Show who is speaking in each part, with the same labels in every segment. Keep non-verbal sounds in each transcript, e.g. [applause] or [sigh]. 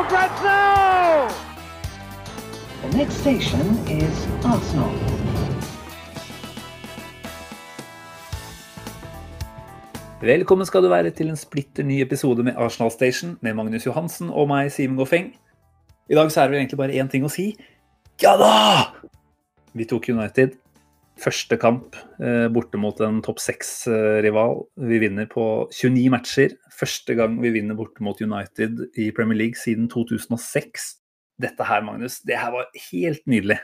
Speaker 1: for grabs now!
Speaker 2: The next station is Arsenal.
Speaker 3: Velkommen skal du være til en splitter ny episode med Arsenal Station med Magnus Johansen og meg, Simen Goffeng. I dag så er det vel egentlig bare én ting å si. Ja da! Vi tok United. Første kamp eh, borte mot en topp seks-rival. Vi vinner på 29 matcher. Første gang vi vinner borte mot United i Premier League siden 2006. Dette her, Magnus, det her var helt nydelig.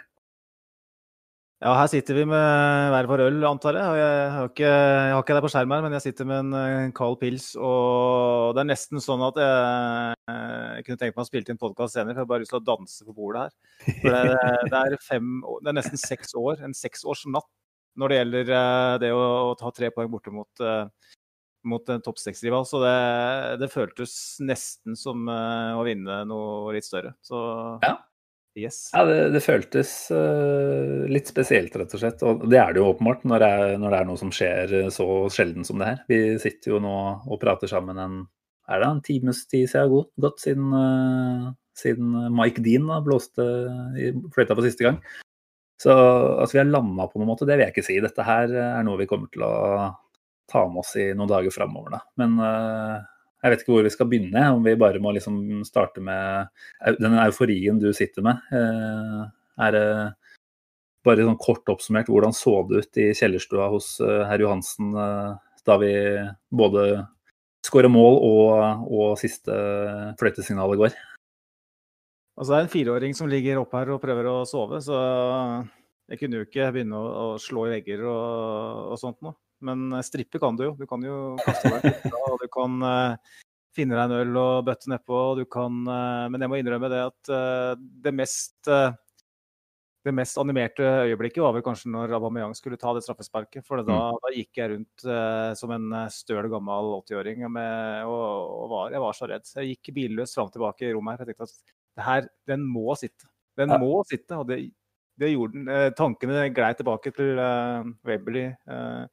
Speaker 4: Ja, her sitter vi med hver vår øl, antar jeg. Jeg har ikke, jeg har ikke det på skjermen, her, men jeg sitter med en eh, kald pils. Og det er nesten sånn at jeg, jeg kunne tenkt meg å spille en podkast senere, for jeg har bare lyst til å danse på bordet her. For det, det, er, fem, det er nesten seks år, en seksårsnatt når det gjelder eh, det å, å ta tre poeng borte mot, eh, mot en topp seks-rival. Så det, det, føltes nesten som å vinne noe litt større. Så
Speaker 3: Ja.
Speaker 4: yes.
Speaker 3: Ja, det, det føltes uh, litt spesielt, rett og slett. Og det er det jo åpenbart når det er, når det er noe som skjer eh, så sjelden som det her. Vi sitter jo nå og prater sammen en er det en times tid siden godt, godt siden, uh, siden Mike Dean da, blåste i fløyta for siste gang. Så at vi har landa på noen måte, det vil jeg ikke si. Dette her er noe vi kommer til å ta med oss i noen dager framover. Da. Men eh, jeg vet ikke hvor vi skal begynne, om vi bare må liksom starte med den euforien du sitter med. Eh, Er det bare sånn kort oppsummert, hvordan så det ut i kjellerstua hos eh, herr Johansen da vi både skåra mål og, og siste fløytesignalet går?
Speaker 4: Altså, det er en fireåring som ligger oppe her og prøver å sove, så jeg kunne jo ikke begynne å, å slå i vegger og, og sånt noe. Men eh, strippe kan du jo. Du kan jo kaste deg ut, og du kan uh, finne deg en øl og bøtte nedpå. og Du kan, uh, men jeg må innrømme det at uh, det mest det mest animerte øyeblikket var vel kanskje når Aubameyang skulle ta det straffesparket. For da, da gikk jeg rundt eh, som en støl gammel 80-åring og, og var, jeg var så redd. Jeg gikk billøs fram og tilbake i rommet her. Jeg tenkte at det her, den må sitte. Den
Speaker 3: Ja.
Speaker 4: må sitte. Og det, det gjorde den. Eh, tankene glei tilbake til uh, Wembley uh,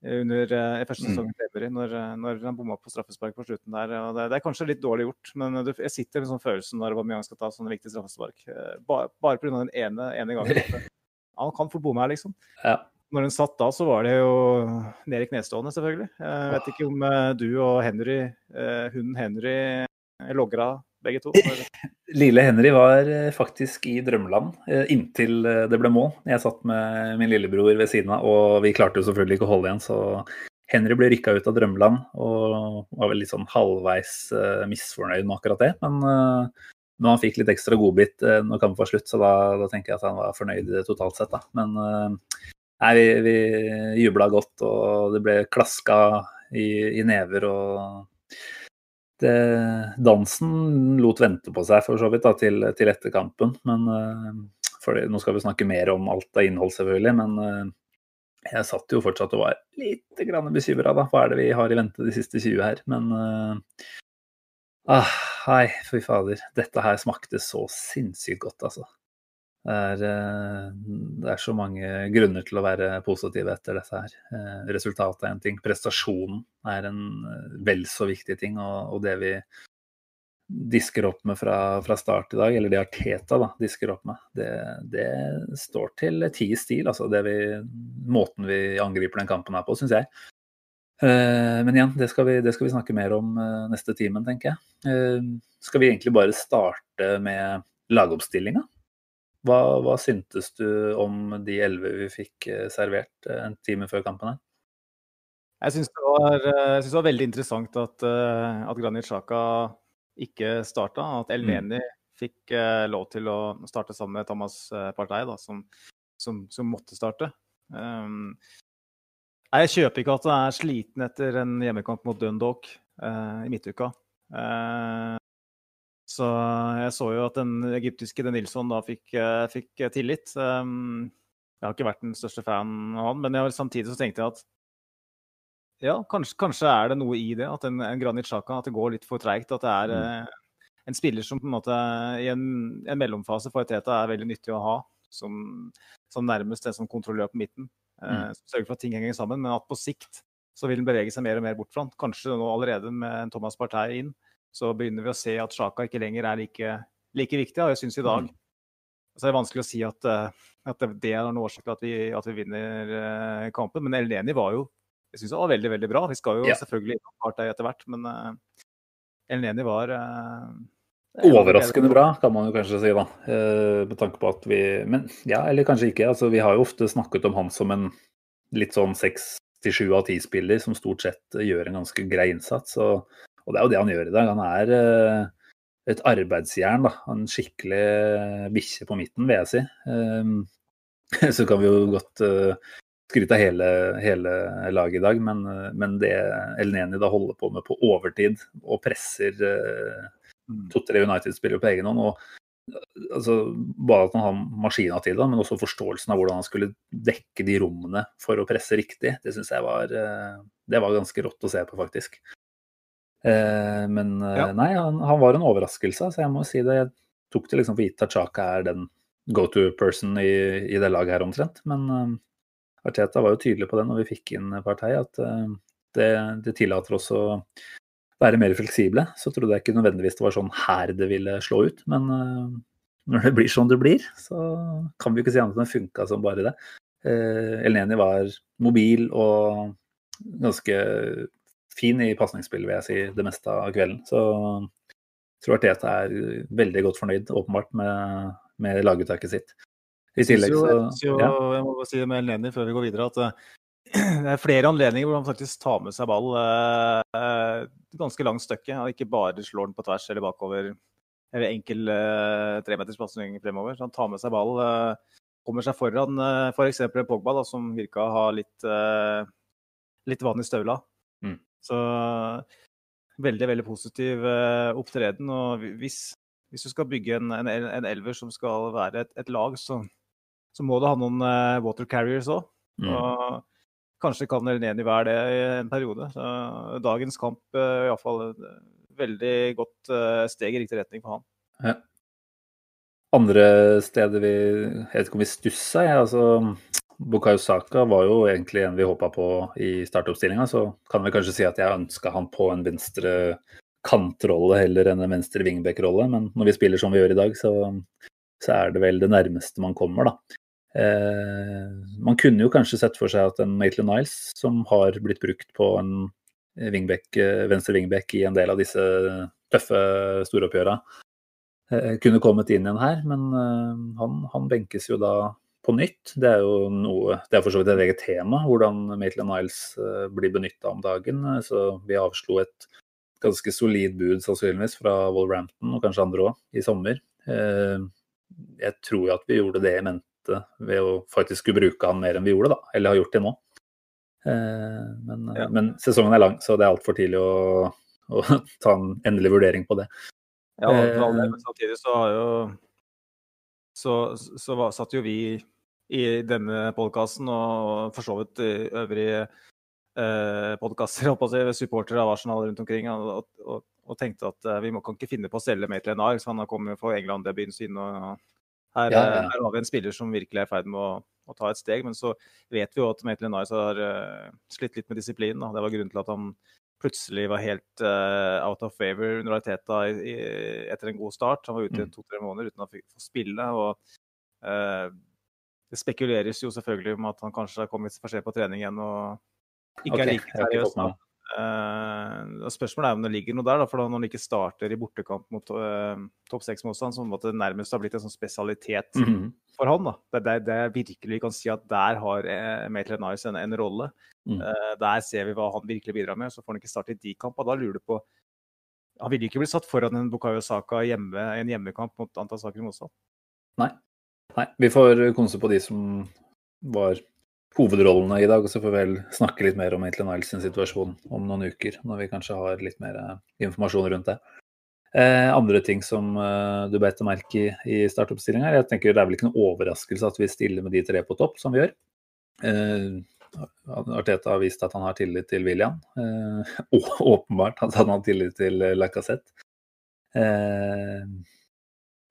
Speaker 4: under uh, første sesong i Emery, når, eh, når han bomma på straffespark på slutten der. Det, det er kanskje litt dårlig gjort, men du, jeg sitter med sånn følelsen når Aubameyang skal ta sånne viktige straffespark. Uh, Bare, bare pga. den ene, ene gangen. Han kan fort bomme her, liksom.
Speaker 3: Ja.
Speaker 4: Når den satt da, så var det jo ned i knestående, selvfølgelig. Jeg vet ikke om eh, du og Henry, eh, hunden Henry, eh, logra begge to. [laughs]
Speaker 3: Lille Henry var eh, faktisk i drømmeland eh, inntil eh, det ble mål. Jeg satt med min lillebror ved siden av, og vi klarte jo selvfølgelig ikke å holde igjen. Så Henry ble rykka ut av drømmeland og var vel litt sånn halvveis misfornøyd med akkurat det. Men når han fikk litt ekstra godbit når kampen var slutt, så da, da tenker jeg at han var fornøyd totalt sett. da. Men nei, vi, vi jubla godt, og det ble klaska i, i never. og det, dansen lot vente på seg for så vidt da, til, til etter kampen. Men uh, for det, Nå skal vi snakke mer om alt av innhold, selvfølgelig. Men uh, jeg satt jo fortsatt og var litt bekymra. Hva er det vi har i vente de siste 20 her? Men uh, ah, hei, fy fader. Dette her smakte så sinnssykt godt, altså. Det er, eh, det er så mange grunner til å være positive etter dette her. Eh, Resultatet er en ting, prestasjonen er en eh, vel så viktig ting. Og, og det vi disker opp med fra, fra start i dag, eller det Arteta da, disker opp med, det, det står til ti i stil. Altså vi, måten vi angriper den kampen her på, syns jeg. Men igjen, det skal, vi, det skal vi snakke mer om neste timen, tenker jeg. Skal vi egentlig bare starte med lagoppstillinga? Hva, hva syntes du om de elleve vi fikk eh, servert eh, en time før kampen her?
Speaker 4: Jeg syns det, var, eh, jeg det var veldig interessant at, at Granit Xhaka ikke starta. At El
Speaker 3: Mm.
Speaker 4: Fikk lov til å starte sammen med Thomas-partei Partey, da, som, som, som måtte starte. Um, jeg kjøper ikke at han er sliten etter en hjemmekamp mot Dundalk. uh, i midtuka. Eh, så jeg så jo at den egyptiske Den Nilsson da fikk, eh, fikk tillit. Um, jeg har ikke vært den største fan av han, men jeg, samtidig så tenkte jeg at ja, kanskje, kanskje, er det noe i det. At en, en Granit Xhaka at det går litt for treigt. At det er mm. eh, en spiller som på en måte i en, en mellomfase for Teta er veldig nyttig å ha. Som, som nærmest en som kontrollør på midten. Eh, mm. Som sørger for at ting henger sammen. Men at på sikt så vil den bevege seg mer og mer bort fra han. Kanskje nå allerede med Thomas Partey inn, så begynner vi å se at Sjaka ikke lenger er like, like viktig. Og jeg syns i dag mm. så er det vanskelig å si at, eh, at det er noen årsak til at vi, at vi vinner uh, kampen. Men Elneni var jo jeg synes det var veldig veldig bra. Vi skal jo ja. selvfølgelig innom Partey etter hvert, men uh, Elneni var uh,
Speaker 3: Overraskende bra, kan man jo kanskje si, da. med tanke på at vi Men ja, eller kanskje ikke. Altså, vi har jo ofte snakket om han som en litt sånn seks til sju av ti-spiller som stort sett gjør en ganske grei innsats. Og, og, det er jo det han gjør i dag. Han er uh, et arbeidsjern. da, En skikkelig bikkje på midten, vil jeg si. Um, [laughs] så kan vi jo godt uh, skryte av hele, hele, laget i dag, men, men det Elneni da holder på med på overtid og presser uh, to-tre United-spillere på egen hånd. og altså, Bare at han har maskina til det, men også forståelsen av hvordan han skulle dekke de rommene for å presse riktig. Det syns jeg var, eh, det var ganske rått å se på, faktisk. Eh, men eh, ja. nei, han, han, var en overraskelse, så jeg må si det. Jeg tok det liksom for gitt at Chaka er den go to person i, i, det laget her omtrent. Men uh, Arteta var jo tydelig på det når vi fikk inn Partei, at det, det, tillater oss å være mer fleksible, så trodde jeg ikke nødvendigvis det var sånn her det ville slå ut. Men når det blir sånn det blir, så kan vi ikke si annet enn det funka som bare det. Uh, Eleni var mobil og ganske fin i pasningsspill, vil jeg si, det meste av kvelden. Så jeg tror Arteta er veldig godt fornøyd, åpenbart, med, med laguttaket sitt.
Speaker 4: I tillegg så ja. Jeg må bare si med Elneni før vi går videre, at eh, [clears throat] det er flere anledninger hvor han faktisk tar med seg ball eh, ganske langt stykke, og ikke bare slår den på tvers eller bakover. Eller enkel eh, tremeterspasning fremover. Så han tar med seg ball, eh, kommer seg foran eh, f.eks. For Pogba, da, som virka å ha litt, eh, litt vann i støvla. Så veldig, veldig positiv eh, opptreden. Og hvis, hvis, du skal bygge en, en, en, elver som skal være et, et lag, så, så, må du ha noen eh, water carriers òg. Mm. Og Kanskje kan Elneni være det i en periode. Så dagens kamp uh, iallfall veldig godt steg i riktig retning for han. Ja.
Speaker 3: Andre steder vi Jeg vet ikke om vi stussa, jeg. Altså, Bukayo var jo egentlig en vi håpa på i startoppstillinga, så kan vi kanskje si at jeg ønska han på en venstre kantrolle heller enn en venstre wingback-rolle. Men når vi spiller som vi gjør i dag, så, så er det vel det nærmeste man kommer, da. Eh, man kunne jo kanskje sett for seg at en Maitland Niles, som har blitt brukt på en wingback, eh, venstre wingback i en del av disse tøffe storoppgjøra, eh, kunne kommet inn igjen her. Men han, han, benkes jo da på nytt. Det er jo noe, det er for så vidt et eget tema, hvordan Maitland Niles blir benytta om dagen. Så vi avslo et ganske solid bud sannsynligvis fra Wolverhampton, og kanskje andre òg, i sommer. Jeg tror jo at vi gjorde det i mente ved å faktisk skulle bruke han mer enn vi gjorde, da. Eller har gjort det nå. Eh, men, ja. men, sesongen er lang, så det er altfor tidlig å, [laughs] å, ta en endelig vurdering på det.
Speaker 4: Ja, men samtidig så har jo så, så var, satt jo vi i denne podkasten og for så vidt øvrige eh, podkaster, supportere av Arsenal rundt omkring, og, og, og tenkte at eh, vi må, kan ikke finne på å selge Maitland så Han har kommet for England-debuten sin og her, ja, ja. her, har vi en spiller som virkelig er i ferd med å, å, ta et steg. Men så vet vi jo at Maitland Nice har uh, slitt litt med disiplin. Det var grunnen til at han plutselig var helt uh, out of favor under Arteta etter en god start. Han var ute i mm. to-tre måneder uten å få spille. og uh, Det spekuleres jo selvfølgelig om at han kanskje har kommet for sent på trening igjen og ikke okay, er like seriøs. Uh, spørsmålet er om det ligger noe der, da, for da når han ikke starter i bortekamp mot uh, topp seks-motstand, som det nærmest har blitt en sånn spesialitet mm -hmm. for han. da. Det, det, det virkelig vi kan si at der har uh, Maitland Nice en, en rolle. Mm. Uh, der ser vi hva han virkelig bidrar med. Så får han ikke starte i de kampene. da lurer du på Han ville ikke blitt satt foran en Bukayo Saka hjemme, en hjemmekamp mot antall saker i motstand.
Speaker 3: Nei. Nei. Vi får konse på de som var hovedrollene i dag. Og så får vi vel snakke litt mer om Aitlen Niles sin situasjon om noen uker, når vi kanskje har litt mer eh, informasjon rundt det. Eh, andre ting som eh, du beit merke i i startoppstillinga, jeg tenker det er vel ikke noen overraskelse at vi stiller med de tre på topp, som vi gjør. Eh, Arteta har vist at han har tillit til William. Eh, [laughs] åpenbart at han har tillit til Lacassette. Eh,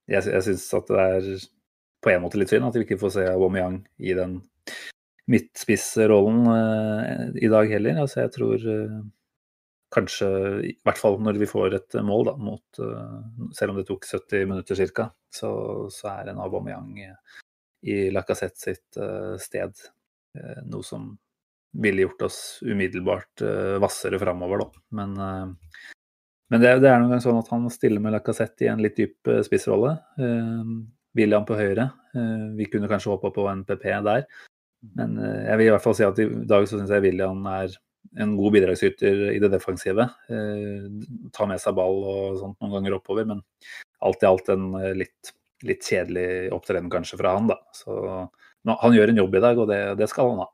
Speaker 3: jeg jeg syns at det er på en måte litt synd at vi ikke får se Aubameyang i den midtspissrollen uh, i dag heller. Altså jeg tror uh, kanskje, i hvert fall når vi får et mål, da, mot, uh, selv om det tok 70 minutter ca., så, så er en Aubameyang i Lacassette sitt sted noe som ville gjort oss umiddelbart hvassere framover, da. Men, men det, det er noen gang sånn at han stiller med Lacassette i en litt dyp spissrolle. Eh, William på høyre. Eh, vi kunne kanskje håpa på en PP der. Men eh, jeg vil i hvert fall si at i dag så syns jeg William er en god bidragsyter i det defensive. Eh, tar med seg ball og sånt noen ganger oppover, men alt i alt en litt, litt kjedelig opptreden kanskje fra han, da. Så han gjør en jobb i dag, og det, det skal han ha.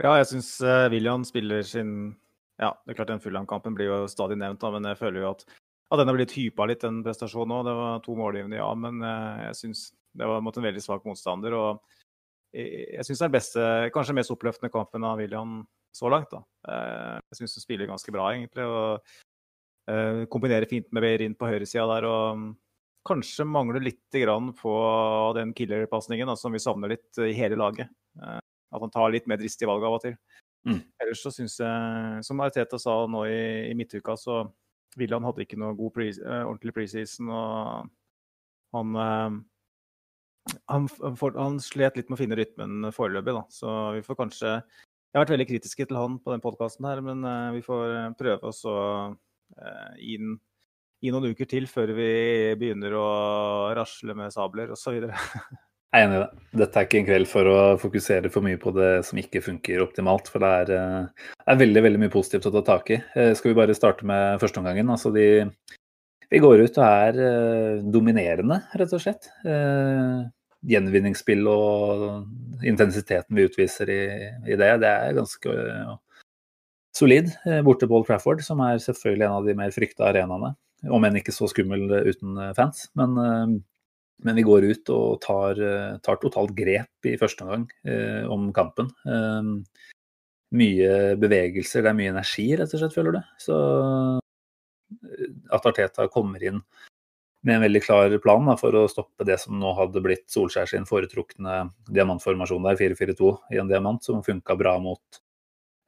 Speaker 4: Ja, jeg syns William spiller sin Ja, det er klart den Fulham-kampen blir jo stadig nevnt, da, men jeg føler jo at, at den har blitt hypa litt, den prestasjonen òg. Det var to målgivende, ja, men uh, jeg syns det var mot en veldig svak motstander. og Jeg, syns det er den beste, kanskje mest oppløftende kampen av William så langt. da. Uh, jeg syns han spiller ganske bra, egentlig. og uh, Kombinerer fint med Beirin på høyresida der. og Kanskje mangler litt grann på den killer-pasningen som vi savner litt i hele laget. At han tar litt mer dristige valg av og til.
Speaker 3: Mm.
Speaker 4: Ellers så syns jeg, som Ariteta sa nå i, i midtuka, så William hadde ikke noe god pre uh, ordentlig preseason. Og han, uh, han, han, slet litt med å finne rytmen foreløpig, da. Så vi får kanskje Jeg har vært veldig kritiske til han på den podkasten her, men uh, vi får prøve oss å gi den i noen uker til før vi begynner å rasle med sabler osv. [laughs]
Speaker 3: Jeg er enig i det. Dette er ikke en kveld for å fokusere for mye på det som ikke funker optimalt. For det er, er veldig veldig mye positivt å ta tak i. Skal vi bare starte med førsteomgangen? Altså de, vi går ut og er dominerende, rett og slett. Gjenvinningsspill og intensiteten vi utviser i, i det, det er ganske solid. Borte på Old Trafford, som er selvfølgelig en av de mer frykta arenaene. Om enn ikke så skummel uten fans. Men men vi går ut og tar, tar totalt grep i første omgang eh, om kampen. Eh, mye bevegelser, det er mye energi, rett og slett, føler du. Så at Arteta kommer inn med en veldig klar plan da, for å stoppe det som nå hadde blitt Solskjær sin foretrukne diamantformasjon der, 4-4-2 i en diamant, som funka bra mot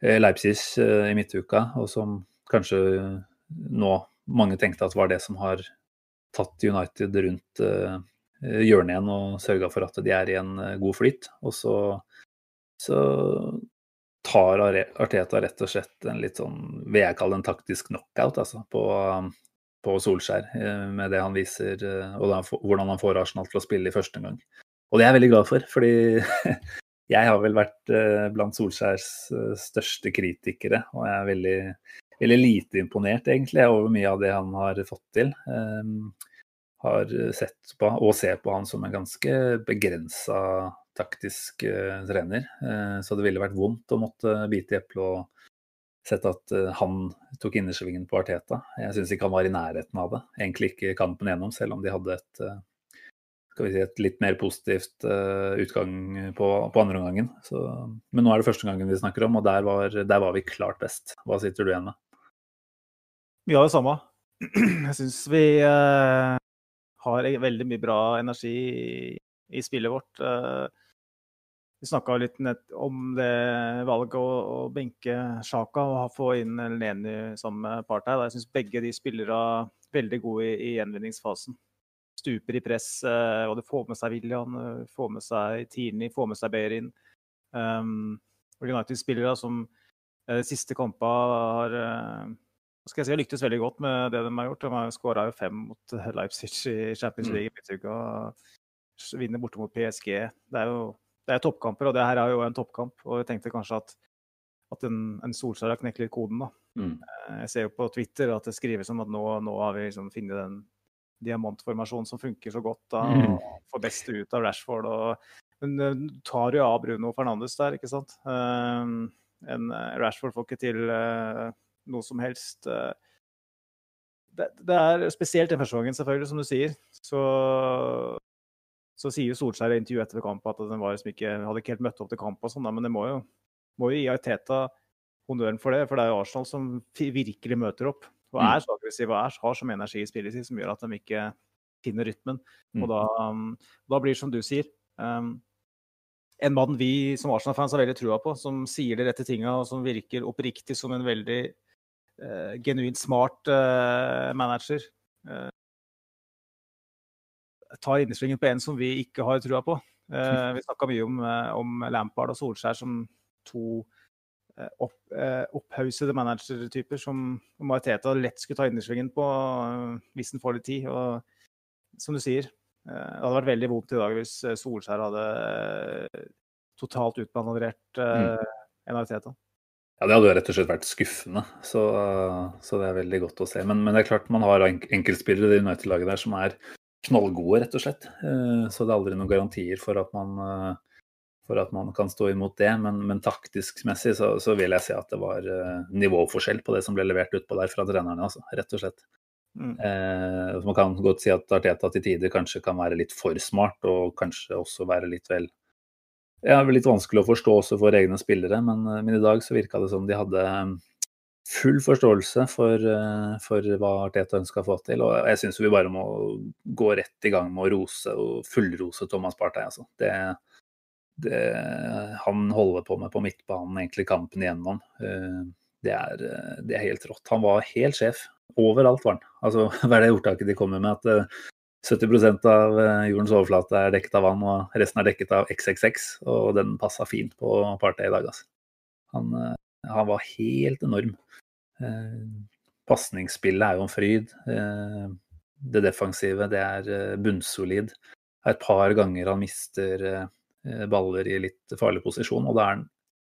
Speaker 3: Leipzig i midtuka, og som kanskje nå mange tenkte at var det som har tatt United rundt hjørnet igjen og sørga for at de er i en god flyt. Og så, så tar Arteta rett og slett en litt sånn, vil jeg kalle en taktisk knockout, altså, på, på Solskjær. Med det han viser, og hvordan han får Arsenal til å spille i første omgang. Og det er jeg veldig glad for, fordi [laughs] jeg har vel vært blant Solskjærs største kritikere. Og jeg er veldig, veldig lite imponert, egentlig, over mye av det han har fått til har sett på og ser på han som en ganske begrensa taktisk uh, trener. Uh, så det ville vært vondt å måtte bite i eplet og sett at uh, han tok innersvingen på Arteta. Jeg syns ikke han var i nærheten av det. Egentlig ikke kampen gjennom, selv om de hadde et, si, et litt mer positivt utgang på, på andre omgangen. Men nå er det første gangen vi snakker om, og der var, der var vi klart best. Hva sitter du igjen med?
Speaker 4: Vi har det samme. [clears throat] Jeg syns vi har veldig mye bra energi i, i spillet vårt. Uh, vi snakka litt om det valget å, å benke Sjaka og få inn Elneni som partner. Jeg syns begge de spillere er veldig gode i, i gjenvinningsfasen. Stuper i press, uh, og det får med seg William, får med seg Tini, får med seg Behrin. Um, United-spillere som de siste kampene har skal jeg si, har lyktes veldig godt med det de har gjort. De har skåra fem mot Leipzig i Champions mm. League i midtuka. Vinner borte mot PSG. Det er jo det er toppkamper, og det her er jo en toppkamp. Og jeg tenkte kanskje at, at en, en Solskjær har knekt litt koden, da. Mm. Eh, jeg ser jo på Twitter at det skrives om at nå, nå har vi liksom funnet den diamantformasjonen som funker så godt. da, mm. og Får best ut av Rashford. og Men eh, du tar jo av Bruno Fernandes der, ikke sant. Eh, en eh, Rashford får ikke til eh, noe som helst. eh. Det, det er spesielt den første gangen, selvfølgelig, som du sier. Så, så sier jo Solskjær i intervjuet etter kampen at den var liksom ikke, hadde ikke helt møtt opp til kamp, og sånn, men det må jo, må jo gi Ariteta honnøren for det. For det er jo Arsenal som virkelig møter opp. Og
Speaker 3: Mm.
Speaker 4: er så aggressive og er, har så mye energi i spillet sitt som gjør at de ikke finner rytmen.
Speaker 3: Mm.
Speaker 4: Og da, da blir det som du sier. Um, en mann vi som Arsenal-fans har veldig trua på, som sier de rette tinga, og som virker oppriktig som en veldig genuint smart eh, manager. Eh, tar innersvingen på en som vi ikke har trua på. Eh, vi snakka mye om, eh, om Lampard og Solskjær som to eh, opp, eh, opphaussede managertyper som Mariteta lett skulle ta innersvingen på eh, hvis den får litt tid. Og som du sier, eh, det hadde vært veldig vondt i dag hvis eh, Solskjær hadde eh, totalt utmanøvrert eh, en Arteta.
Speaker 3: Ja, det hadde jo rett og slett vært skuffende, så, så det er veldig godt å se. Men, men det er klart man har enkeltspillere i det United-laget der som er knallgode, rett og slett. Eh, Så det er aldri noen garantier for at man, eh, for at man kan stå imot det. Men, men taktisk-messig så, så vil jeg si at det var eh, nivåforskjell på det som ble levert utpå der fra trenerne, altså, rett og slett.
Speaker 4: Mm.
Speaker 3: Eh, man kan godt si at Arteta til tider kanskje kan være litt for smart, og kanskje også være litt vel det er litt vanskelig å forstå også for egne spillere, men, eh, men i dag så virka det som de hadde eh, full forståelse for, eh, for hva Arteta ønska å få til. Og jeg syns vi bare må gå rett i gang med å rose og fullrose Thomas Partey. Altså. Det, det han holder på med på midtbanen, egentlig kampen igjennom, det er, det er helt rått. Han var helt sjef. Overalt var han. Altså, [laughs] hva er det ordtaket de kommer med? At 70% av eh, jordens overflate er dekket av vann, og resten er dekket av XXX. Og den passa fint på Partey i dag, altså. Han, eh, han var helt enorm. Eh, Pasningsspillet er jo en fryd. Det defensive, det er bunnsolid. Det er et par ganger han mister baller i litt farlig posisjon, og da er han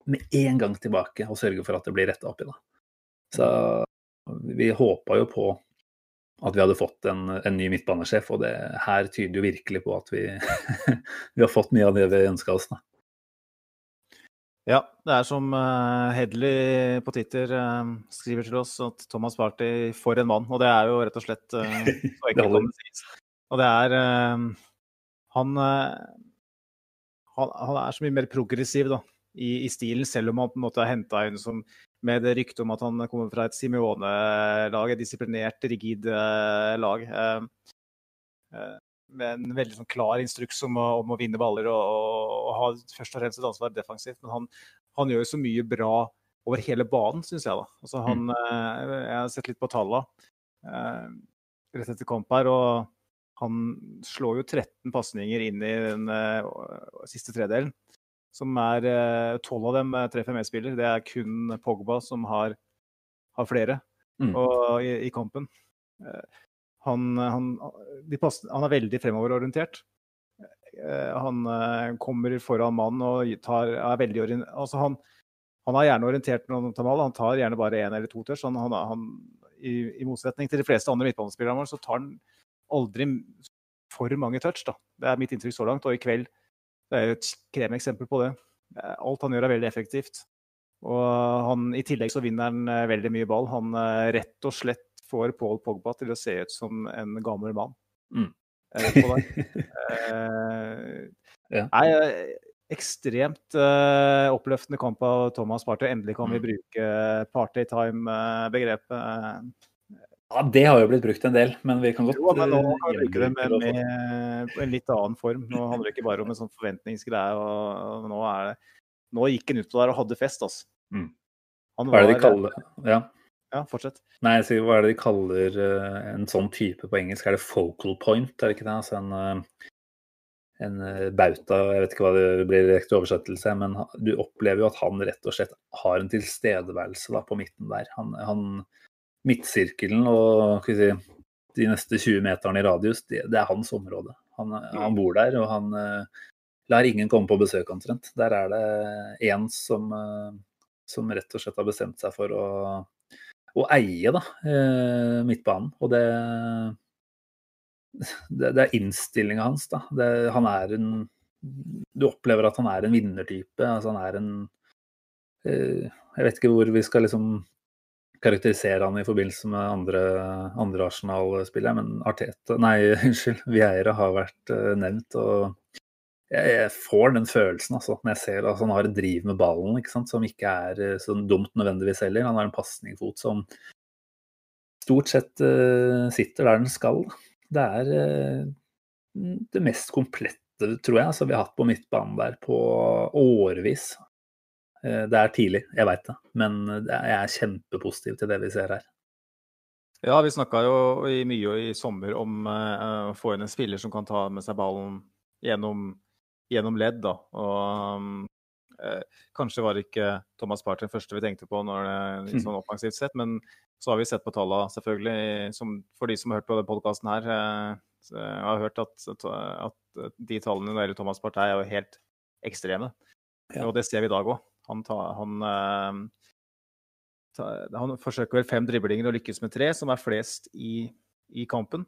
Speaker 3: med en gang tilbake og sørger for at det blir retta opp i. Da. Så vi håpa jo på at vi hadde fått en, en ny midtbanesjef, og det her tyder jo virkelig på at vi, [laughs] vi har fått mye av det vi ønska oss. Da.
Speaker 4: Ja, det er som uh, Hedley på Twitter eh, skriver til oss, at Thomas Party for en mann. Og det er jo rett og slett eh, [laughs] så enkelt kan det sies. Og det er eh, han, eh, han Han er så mye mer progressiv da, i, i stilen, selv om han på en måte er henta inn som med det ryktet om at han kommer fra et Simione-lag, et disiplinert, rigid eh, lag. eh, eh, med en veldig sånn klar instruks om å, om å vinne baller og, og, og ha først og fremst et ansvar defensivt. Men han, han gjør jo så mye bra over hele banen, syns jeg. da. Altså, han, mm. jeg har sett litt på tallene rett etter kamp her, og han slår jo 13 pasninger inn i den siste tredelen. Som er tolv av dem eh, treffer medspiller. Det er kun Pogba som har, har flere
Speaker 3: Mm.
Speaker 4: og, i, i kampen. Eh, han, han, de pass, han er veldig fremoverorientert. Eh, Han eh, kommer foran mann og tar, er veldig orientert, altså han, han er gjerne orientert når han tar mål. Han tar gjerne bare én eller to touch. Han, han, han, i, I motsetning til de fleste andre midtbanespillere så tar han aldri for mange touch. Da. Det er mitt inntrykk så langt. Og i kveld det er jo et kremeksempel på det. Eh, Alt han gjør er veldig effektivt. Og han, i tillegg så vinner han eh, veldig mye ball. Han eh, rett og slett får Paul Pogba til å se ut som en gammel mann.
Speaker 3: Mm. [laughs] Ja.
Speaker 4: Nei, ekstremt eh, oppløftende kamp av Thomas Partey. Endelig kan vi
Speaker 3: Mm.
Speaker 4: bruke party time-begrepet.
Speaker 3: Ja, det har jo blitt brukt en del, men vi kan godt
Speaker 4: Jo, men nå
Speaker 3: eh,
Speaker 4: kan vi bruke det med, en litt annen form. Nå handler det ikke bare om en sånn forventningsgreie. Og, nå, er det, nå gikk han ut der og hadde fest, altså.
Speaker 3: Mm. Hva er det de kaller Ja.
Speaker 4: Ja, fortsett.
Speaker 3: Nei, så, hva er det de kaller en sånn type på engelsk? Er det focal point, er det ikke det? Altså en, eh, en eh, bauta, jeg vet ikke hva det blir direkte oversettelse, men du opplever jo at han rett og slett har en tilstedeværelse da, på midten der. Han, han Midtsirkelen og si, de neste 20 meterne i radius, det, det er hans område. Han, han bor der, og han eh, lar ingen komme på besøk omtrent. Der er det én som, eh, som rett og slett har bestemt seg for å å eie da, eh, midtbanen. Og det, det, det er innstillinga hans. da. Det, han er en Du opplever at han er en vinnertype. Altså han er en Jeg vet ikke hvor vi skal liksom karakterisere han i forbindelse med andre, andre Arsenal-spillere, men Arteta Nei, [laughs] unnskyld. Vieira har vært uh, nevnt. og jeg, jeg, får den følelsen altså, når jeg ser at han har et driv med ballen ikke sant, som ikke er uh, så dumt nødvendigvis heller. Han har en pasningfot som stort sett uh, sitter der den skal. Det er det mest komplette, tror jeg, som vi har hatt på midtbanen der på årevis. Eh, det er tidlig, jeg veit det, men jeg er kjempepositiv til det vi ser her.
Speaker 4: Ja, vi snakka jo i mye i sommer om uh, å få inn en spiller som kan ta med seg ballen gjennom, gjennom ledd. Da. Og uh, kanskje var ikke Thomas Party den første vi tenkte på når det, sånn offensivt sett, men så har vi sett på tallene, selvfølgelig, som, for de som har hørt på denne podkasten her. Jeg har hørt at, at de tallene når det gjelder Thomas Partey, er jo helt ekstreme. Ja. Og det ser vi i dag òg. Han, han, ta, han, forsøker vel fem driblinger og lykkes med tre, som er flest i, i kampen.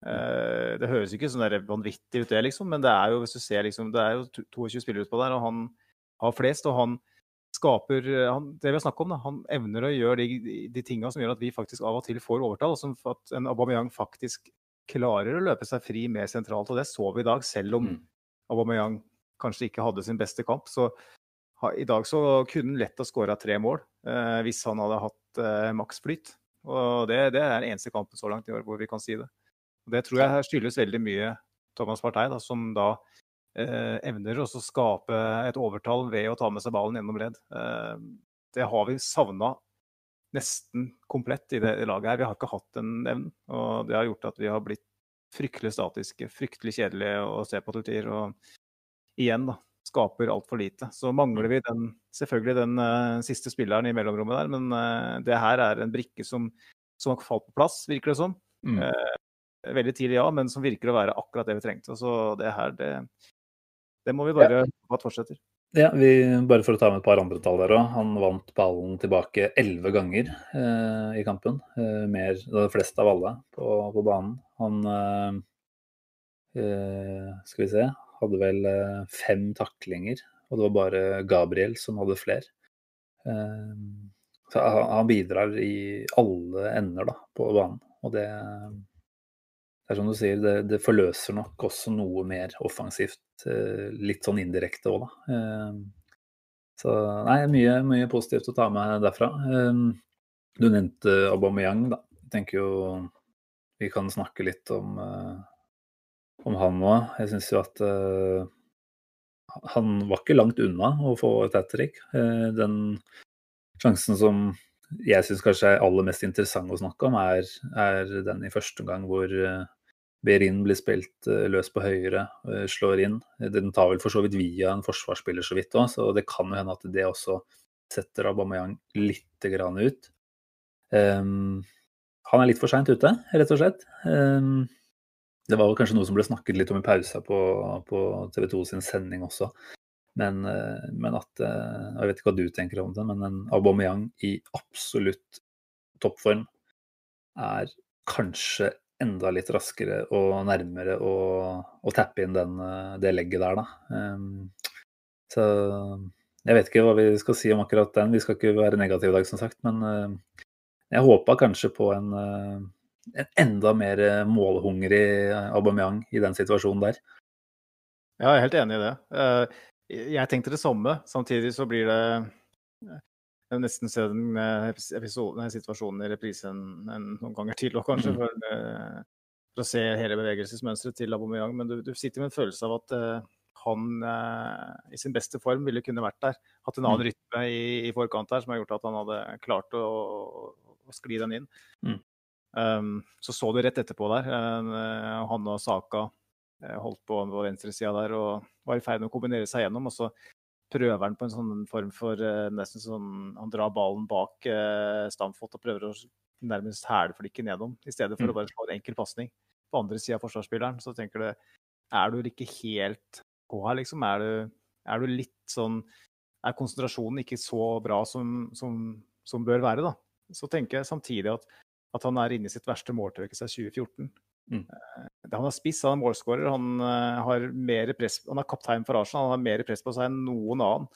Speaker 4: Eh, det høres ikke sånn vanvittig ut, det, liksom, men det er jo hvis du ser, liksom, det er jo 22 spillere utpå der, og han har flest. og han skaper han, Det vi har snakket om, da, han evner å gjøre de, de, tinga som gjør at vi faktisk av og til får overtall. som at en Aubameyang faktisk klarer å løpe seg fri mer sentralt. Og det så vi i dag, selv om mm. Aubameyang kanskje ikke hadde sin beste kamp. Så i dag så kunne han lett ha skåra tre mål eh, hvis han hadde hatt eh, maksflyt. Og det, det, er den eneste kampen så langt i år hvor vi kan si det. Og det tror jeg skyldes veldig mye Thomas Partey, da, som da eh, evner å skape et overtall ved å ta med seg ballen gjennom ledd. Eh, det har vi savna nesten komplett i det laget her. Vi har ikke hatt den evnen. Og det har gjort at vi har blitt fryktelig statiske, fryktelig kjedelige å se på til tider. Og igjen, da, skaper altfor lite. Så mangler vi den, selvfølgelig den uh, siste spilleren i mellomrommet der, men uh, det her er en brikke som, som, har falt på plass, virker det som. Mm. Uh, veldig tidlig, ja, men som virker å være akkurat det vi trengte. Så det her, det, det må vi bare ja. at fortsetter.
Speaker 3: Ja, vi, bare for å ta med et par andre tall der òg. Han vant ballen tilbake elleve ganger i kampen. mer, det fleste av alle på, på banen. Han Skal vi se hadde vel eh, fem taklinger, og det var bare Gabriel som hadde flere. Eh, så han bidrar i alle ender da, på banen. Og det, det er som du sier, det, det, forløser nok også noe mer offensivt. Eh, litt sånn indirekte òg, da. Så nei, mye, mye, positivt å ta med derfra. Du nevnte Aubameyang, da. Jeg tenker jo vi kan snakke litt om om han òg. Jeg syns jo at uh, han var ikke langt unna å få et hat trick. Uh, den sjansen som jeg syns kanskje er aller mest interessant å snakke om, er, er den i første omgang hvor uh, Berin blir spilt løs på høyre, slår inn. Den tar vel for så vidt via en forsvarsspiller så vidt òg, så det kan jo hende at det også setter Aubameyang litt grann ut. Um, han er litt for seint ute, rett og slett. Um, det var kanskje noe som ble snakket litt om i pausa på, på TV 2 sin sending også. Men, eh, men, at eh, Jeg vet ikke hva du tenker om det, men en Aubameyang i absolutt toppform er kanskje enda litt raskere og nærmere å, å tappe inn den, eh, det legget der, da. Um, så jeg vet ikke hva vi skal si om akkurat den. Vi skal ikke være negative i dag, som sagt. Men jeg håpa kanskje på en en enda mer eh, målhungrig eh, Aubameyang i den situasjonen der.
Speaker 4: Ja, jeg er helt enig i det. Eh, jeg tenkte det samme. Samtidig så blir det jeg har nesten sett den episoden, situasjonen i reprisen noen ganger til, òg, kanskje mm. for, for, å se hele bevegelsesmønsteret til Aubameyang. Men du, du, sitter med en følelse av at uh, han uh, i sin beste form ville kunne vært der. Hatt en annen mm. rytme i, i, forkant her som har gjort at han hadde klart å, å, å skli den inn. Mm. Um, så så du rett etterpå der. Uh, han og Saka uh, holdt på på venstresida der og var i ferd med å kombinere seg gjennom. Og så prøver han på en sånn form for uh, nesten sånn Han drar ballen bak Stamfot og prøver å nærmest hælflikke nedom, i stedet for mm. å bare slå en enkel pasning. På andre sida av forsvarsspilleren så tenker du Er du ikke helt på her, liksom? Er du, er du litt sånn Er konsentrasjonen ikke så bra som, som, som bør være, da? Så tenker jeg samtidig at at han er inne i sitt verste måltørke siden 2014.
Speaker 3: Mm.
Speaker 4: Eh, Han er spiss, han er målskårer, han eh, har mer press, han er kaptein for Arsenal, han har mer press på seg enn noen annen.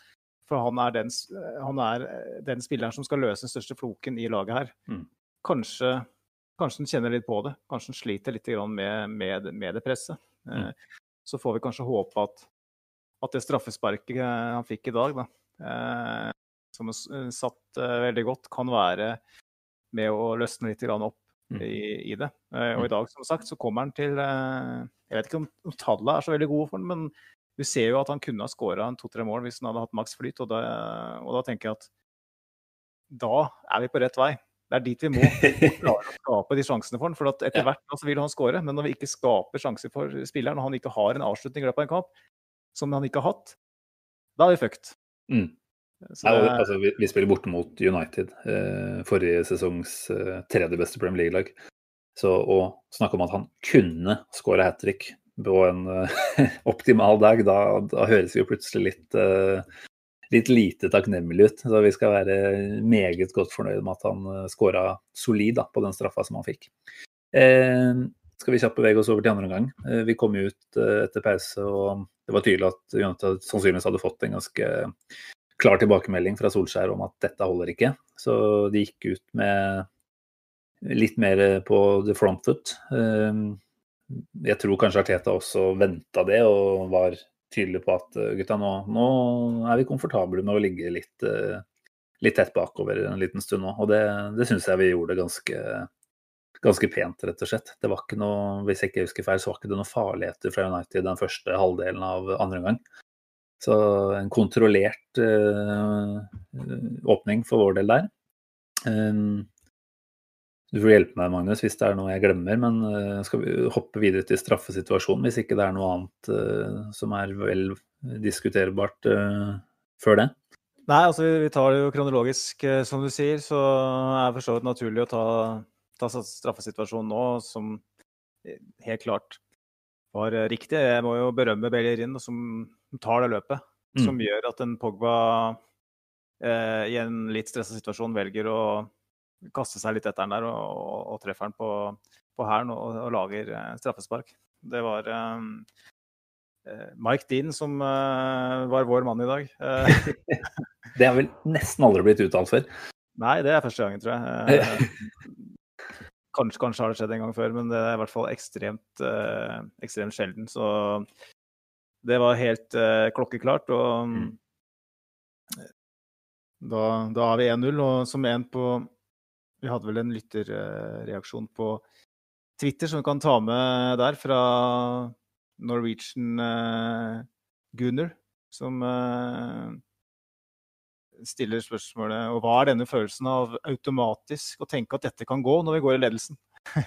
Speaker 4: For han er den, eh, han er den spilleren som skal løse den største floken i laget her.
Speaker 3: Mm.
Speaker 4: Kanskje, kanskje han kjenner litt på det. Kanskje han sliter litt med, med, med det presset. Mm. Så får vi kanskje håpe at, at det straffesparket han fikk i dag, da, som satt veldig godt, kan være med å løsne litt opp
Speaker 3: Mm.
Speaker 4: i, i det. Eh, og i dag, som sagt, så kommer han til eh, Jeg vet ikke om, tallene er så veldig gode for han, men du ser jo at han kunne ha skåra to-tre mål hvis han hadde hatt maks flyt, og da, og da tenker jeg at da er vi på rett vei. Det er dit vi må [laughs] klare å skape de sjansene for han. For at etter
Speaker 3: Ja.
Speaker 4: hvert så vil han skåre, men når vi ikke skaper sjanser for spilleren, og han ikke har en avslutning i løpet av en kamp, som han ikke har hatt, da er vi fucked.
Speaker 3: Mm. Ja, og, altså, vi, vi spiller borte mot United, eh, forrige sesongs eh, tredje beste Premier League-lag. Så å snakke om at han kunne skåre hat trick på en eh, [laughs] optimal dag, da, da høres vi jo plutselig litt, eh, litt lite takknemlig ut. Så vi skal være meget godt fornøyd med at han uh, skåra solid da, på den straffa som han fikk. Eh, skal vi kjapt bevege oss over til andre omgang. Eh, vi kom ut eh, etter pause, og det var tydelig at United sannsynligvis hadde fått en ganske klar tilbakemelding fra Solskjær om at dette holder ikke. Så de gikk ut med litt mer på the front foot. Eh, Jeg tror kanskje Arteta også venta det og var tydelig på at eh, gutta, nå, nå er vi komfortable med å ligge litt, eh, litt tett bakover en liten stund nå. Og det, det syns jeg vi gjorde ganske, ganske pent, rett og slett. Det var ikke noe, hvis jeg ikke husker feil, så var ikke det noe farligheter fra United den første halvdelen av andre omgang. Så en kontrollert eh, åpning for vår del der. Um, du får hjelpe meg, Magnus, hvis det er noe jeg glemmer. Men eh, skal vi hoppe videre til straffesituasjonen, hvis ikke det er noe annet eh, som er vel diskuterbart før det?
Speaker 4: Nei, altså vi tar det jo kronologisk, som du sier. Så er det for så vidt naturlig å ta, ta straffesituasjonen nå, som helt klart var eh, riktig. Jeg må jo berømme Bellerin, som tar det løpet.
Speaker 3: Mm.
Speaker 4: Som gjør at en Pogba eh, i en litt stressa situasjon velger å kaste seg litt etter den der og, og, og treffer den på, på hælen og, og lager eh, straffespark. Det var eh, eh, Mike Dean som eh, var vår mann i dag. [laughs]
Speaker 3: Det har vel nesten aldri blitt uttalt før.
Speaker 4: Nei, det er første gangen, tror jeg. [laughs] Eh, Kanskje, kanskje har det skjedd en gang før, men det er i hvert fall ekstremt, eh, ekstremt sjelden. Så det var helt eh, klokkeklart. Og
Speaker 3: Mm.
Speaker 4: da, da har vi 1-0, og som en på Vi hadde vel en lytterreaksjon på Twitter som vi kan ta med der, fra Norwegian eh, Gunner, som eh, stiller spørsmålet og hva er denne følelsen av automatisk å tenke at dette kan gå når vi går i ledelsen? [laughs]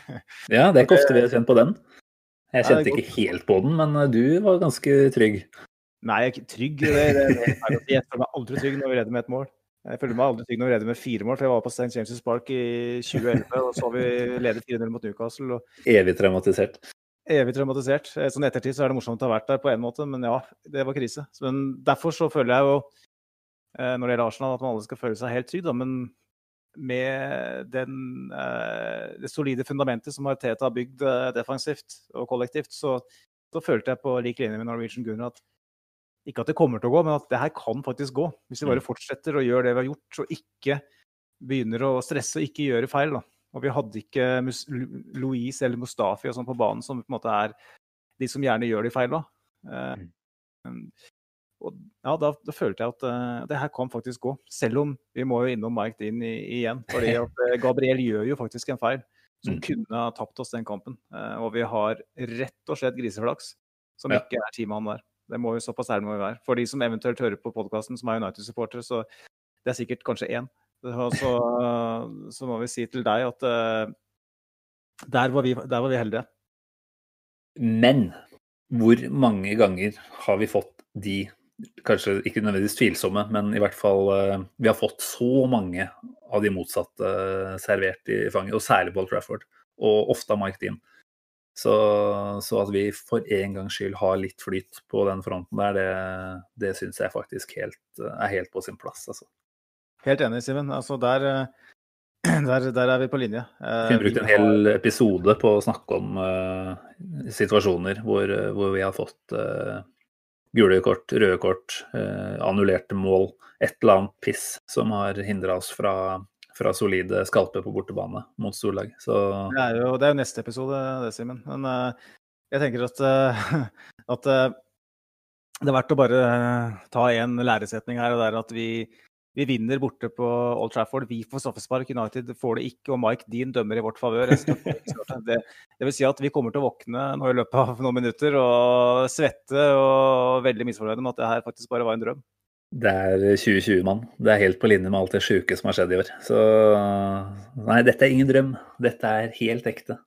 Speaker 3: Ja, det er ikke ofte vi har kjent på den. Jeg kjente ikke helt på den, men eh, du var ganske trygg.
Speaker 4: Nei, jeg er ikke trygg. Det, det, det, jeg føler meg aldri trygg når vi leder med et mål. Jeg føler meg aldri trygg når vi leder med fire mål, for jeg var på St. James' Park i 2011 og så vi ledet 4-0 mot Newcastle. og
Speaker 3: Evig traumatisert.
Speaker 4: Evig traumatisert. Eh, Sånn ettertid så er det morsomt å ha vært der på en måte, men ja, det var krise. Men derfor så føler jeg jo, eh, når det gjelder Arsenal, at man alle skal føle seg helt trygg, da. Men med den, eh, det solide fundamentet som Mariteta har bygd eh, defensivt og kollektivt, så, så følte jeg på lik linje med Norwegian Gunnar at ikke at det kommer til å gå, men at det her kan faktisk gå. Hvis vi bare fortsetter å gjøre det vi har gjort, og ikke begynner å stresse og ikke gjøre feil. da. Og vi hadde ikke Louise eller Mustafi og sånn på banen, som på en måte er de som gjerne gjør de feila. Eh, og ja, da, da følte jeg at uh, det her kan faktisk gå. Selv om vi må jo innom Mike Dean igjen. fordi [laughs] at eh, Gabriel gjør jo faktisk en feil som
Speaker 3: Mm.
Speaker 4: kunne ha tapt oss den kampen. Uh, og vi har rett og slett griseflaks som
Speaker 3: Ja.
Speaker 4: ikke er teamet han der. Det må jo såpass ærlig må vi være. For de som eventuelt hører på podkasten som er United-supportere, så det er sikkert kanskje én. Så, [laughs] så må vi si til deg at uh, der, var vi, der var vi heldige.
Speaker 3: Men hvor mange ganger har vi fått de, kanskje ikke nødvendigvis tvilsomme, men i hvert fall eh, Vi har fått så mange av de motsatte eh, servert i fanget, og særlig Paul Trafford, og ofte av Mike Dean. Så, så at vi for en gangs skyld har litt flyt på den fronten der, det, det syns jeg faktisk helt, er helt på sin plass. Altså.
Speaker 4: Helt enig, Simen. Altså der, eh, [clears throat] Der, der er vi på linje.
Speaker 3: Vi kunne brukt en hel episode på å snakke om uh, situasjoner hvor, hvor, vi har fått uh, gule kort, røde kort, uh, annullerte mål, et eller annet piss som har hindra oss fra, fra solide skalper på bortebane mot storlag. Så...
Speaker 4: Det, er jo, det er neste episode, det, Simen. Men jeg tenker at, [laughs] at det er verdt å bare ta en læresetning her, og det er at vi vi vinner borte på Old Trafford. Vi får straffespark. United får det ikke, og Mike Dean dømmer i vårt favør. Det, det, vil si at vi kommer til å våkne nå i løpet av noen minutter og svette og veldig misfornøyde med at det her faktisk bare var en drøm.
Speaker 3: Det er 2020, mann. Det er helt på linje med alt det sjuke som har skjedd i år. Så nei, dette er ingen drøm. Dette er helt ekte.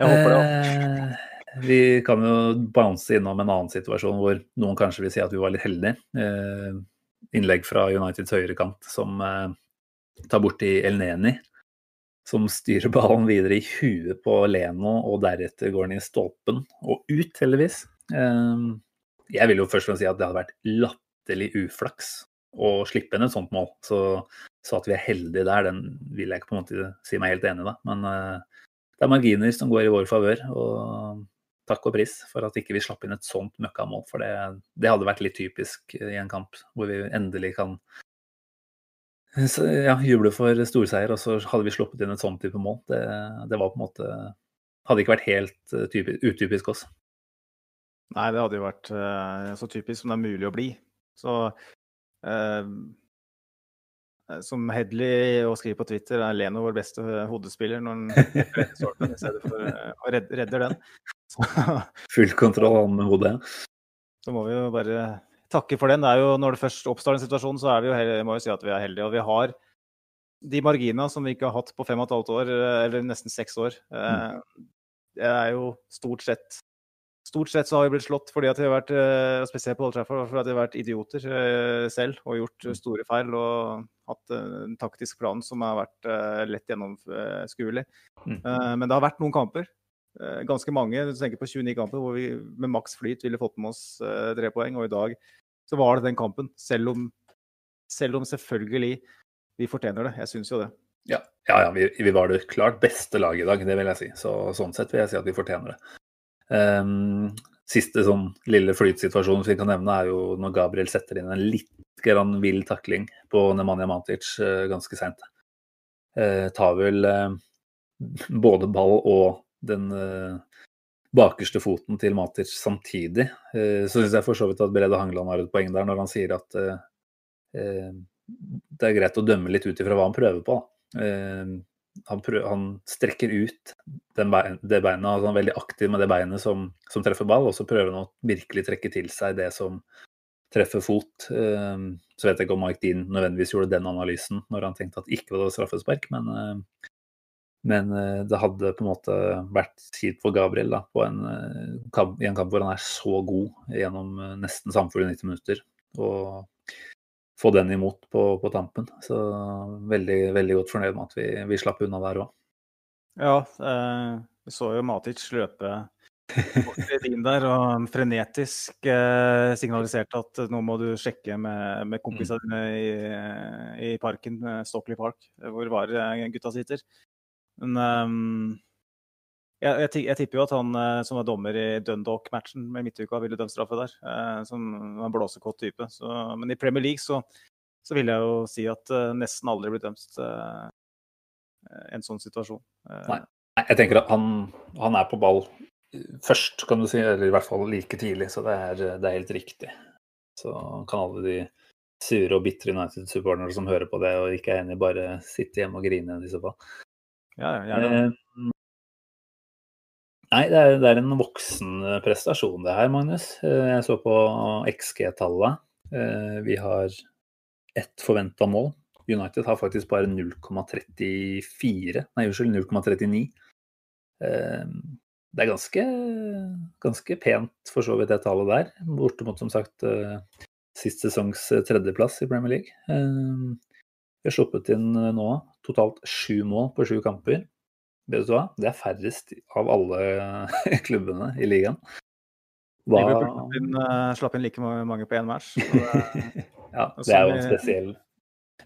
Speaker 4: Jeg håper det. Eh,
Speaker 3: vi kan jo bounce innom en annen situasjon hvor noen kanskje vil si at vi var litt heldige. Eh, innlegg fra Uniteds høyrekant som eh, tar borti El Neni. Som styrer ballen videre i huet på Leno, og deretter går den i stolpen og ut, heldigvis. Eh, jeg vil jo først og fremst si at det hadde vært latterlig uflaks å slippe inn et sånt mål. Så, så, at vi er heldige der, den vil jeg ikke på en måte si meg helt enig i, da. Men eh, det er marginer som går i vår favør. Og takk og pris for at ikke vi slapp inn et sånt møkkamål. For det, det, hadde vært litt typisk i en kamp hvor vi endelig kan ja, juble for storseier, og så hadde vi sluppet inn et sånt type mål. Det, det var på en måte Hadde ikke vært helt eh, typisk, utypisk oss.
Speaker 4: Nei, det hadde jo vært uh, så typisk som det er mulig å bli. Så uh, som Hedley og skriver på Twitter, er Leno vår beste hodespiller når han [laughs] i stedet for å redder den. [laughs]
Speaker 3: Full kontroll med hodet.
Speaker 4: Så må vi jo bare takke for den. Det er jo, når det først oppstår en situasjon, så er vi jo, jeg må jo si at vi er heldige. Og vi har de marginene som vi ikke har hatt på fem og et halvt år, eller nesten seks år. Eh, mm. Det er jo stort sett Stort sett så har vi blitt slått fordi at vi har vært eh, spesielt på Old Trafford, fordi at vi har vært idioter eh, selv og gjort mm. store feil og hatt en taktisk plan som har vært lett gjennomskuelig. Mm. Men det har vært noen kamper Eh, ganske mange. Du tenker på 29 kamper hvor vi med maks flyt ville fått med oss eh, tre poeng. Og i dag så var det den kampen. Selv om, selv om selvfølgelig vi fortjener det. Jeg syns jo det.
Speaker 3: Ja, ja, ja vi, vi, var det klart beste laget i dag, det vil jeg si. Så, sånn sett vil jeg si at vi fortjener det. Um, siste sånn lille flytsituasjon vi kan nevne, er jo når Gabriel setter inn en litt grann vill takling på Nemanja Matic uh, ganske seint. Uh, tar vel uh, både ball og den bakerste foten til Matic samtidig. Så syns jeg for så vidt at Brede Hangeland har et poeng der når han sier at det er greit å dømme litt ut ifra hva han prøver på. Han, prøver, han, strekker ut bein, det beinet, altså han er veldig aktiv med det beinet som, som, treffer ball, og så prøver han å virkelig trekke til seg det som treffer fot. Så vet jeg ikke om Mike Dean nødvendigvis gjorde den analysen når han tenkte at ikke var det straffespark, men men eh, det hadde på en måte vært kjipt for Gabriel da, en, eh, i en kamp hvor han er så god gjennom eh, nesten samfulle 90 minutter. Og få den imot på, på tampen. Så veldig, veldig godt fornøyd med at vi, vi slapp unna der òg.
Speaker 4: Ja, eh, vi så jo Matic løpe bort inn der og frenetisk eh, signaliserte at nå må du sjekke med, med kompisene dine i, i, parken, Stockley Park, hvor var gutta sitter. Men um, jeg, jeg, tipper jo at han eh, som var dommer i Dundalk-matchen med midtuka, ville dømt straffe der. Eh, som var en blåsekåt type. Så, men i Premier League så, så vil jeg jo si at uh, nesten aldri blir dømt en sånn situasjon.
Speaker 3: Nei. Jeg tenker at han, han, er på ball først, kan du si. Eller i hvert fall like tidlig, så det er, det er helt riktig. Så kan alle de sure og bitre United-supporterne som hører på det og ikke er enig, bare sitte hjemme og grine i så fall.
Speaker 4: Ja, gjerne. Eh,
Speaker 3: nei, det er, det er, en voksen prestasjon det her, Magnus. Eh, jeg så på XG-tallet. Eh, vi har ett forventa mål. United har faktisk bare 0,34 Nei, unnskyld, 0,39. Det er ganske, ganske pent for så vidt det tallet der. Bortimot som sagt sist sesongs tredjeplass i Premier League. Vi har sluppet inn eh, nå totalt sju mål på sju kamper. Vet du hva? Det er færrest av alle [laughs] klubbene i ligaen.
Speaker 4: Hva... Liverpool inn, uh, slapp inn like mange på én match.
Speaker 3: ja, det er [laughs] jo en spesiell,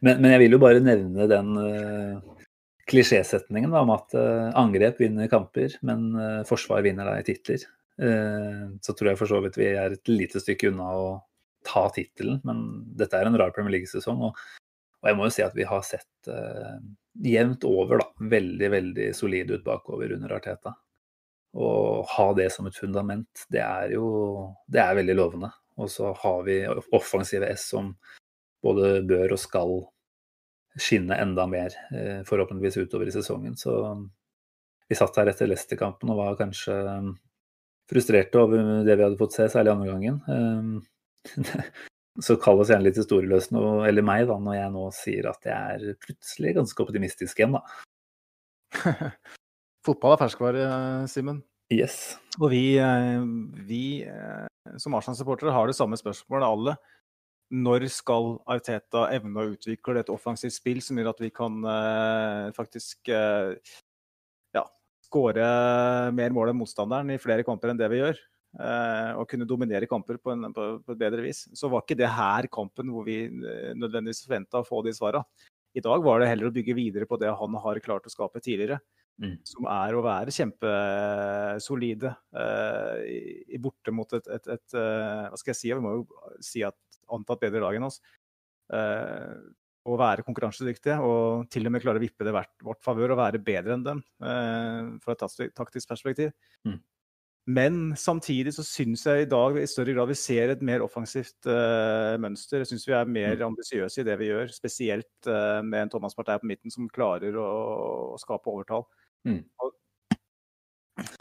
Speaker 3: Men, men, jeg vil jo bare nevne den uh, klisjésetningen om at uh, angrep vinner kamper, men uh, forsvar vinner da i titler. så tror jeg for så vidt vi er et lite stykke unna å ta tittelen, men dette er en rar Premier League-sesong. Og, og, jeg må jo si at vi har sett jevnt over da, veldig, veldig solid ut bakover under Arteta. Å ha det som et fundament, det er jo det er veldig lovende. Og så har vi offensive S som både bør og skal skinne enda mer, eh, forhåpentligvis utover i sesongen. Så vi satt her etter Leicester-kampen og var kanskje um, frustrerte over det vi hadde fått se, særlig andre gangen. [laughs] Så kall oss gjerne litt historieløs nå, eller meg, da, når jeg nå sier at jeg er plutselig ganske optimistisk igjen, da. [laughs]
Speaker 4: Fotball er ferskvare, Simen.
Speaker 3: Yes.
Speaker 4: Og vi, eh, vi eh, som Arsenal-supportere har det samme spørsmålet, alle når skal Arteta evne å utvikle et offensivt spill som gjør at vi kan uh, faktisk ja, skåre mer mål enn motstanderen i flere kamper enn det vi gjør? Og kunne dominere kamper på, en, på, på, et bedre vis. Så var ikke det her kampen hvor vi nødvendigvis forventa å få de svara. I dag var det heller å bygge videre på det han har klart å skape tidligere. Mm. Som er å være kjempesolide uh, i, i borte mot et, et, et uh, Hva skal jeg si? Vi må jo si at antatt bedre lag enn oss. Uh, å være konkurransedyktige og til og med klare å vippe det vårt favør og være bedre enn dem fra et taktisk perspektiv. Mm. Men samtidig så syns jeg i dag i større grad vi ser et mer offensivt uh, mønster. Jeg syns vi er mer mm. ambisiøse i det vi gjør, spesielt uh, med en Thomas Partey på midten som klarer å, å skape overtall. Mm.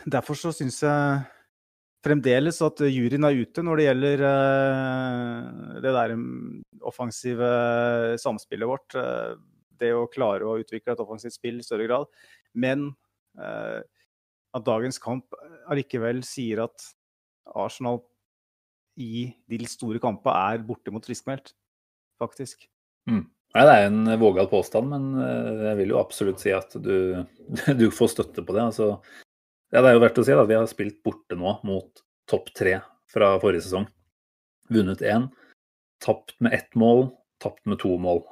Speaker 4: derfor så syns jeg fremdeles at juryen er ute når det gjelder uh, det der mm, offensive samspillet vårt. Det å klare å utvikle et offensivt spill i større grad. Men at dagens kamp allikevel sier at Arsenal i de store kampene er bortimot friskmeldt, faktisk.
Speaker 3: Mm. Nei, Det er en vågal påstand, men eh, jeg vil jo absolutt si at du, [laughs] du får støtte på det. Altså, ja, det er jo verdt å si at vi har spilt borte nå mot topp tre fra forrige sesong. Vunnet én, tapt med ett mål, tapt med to mål.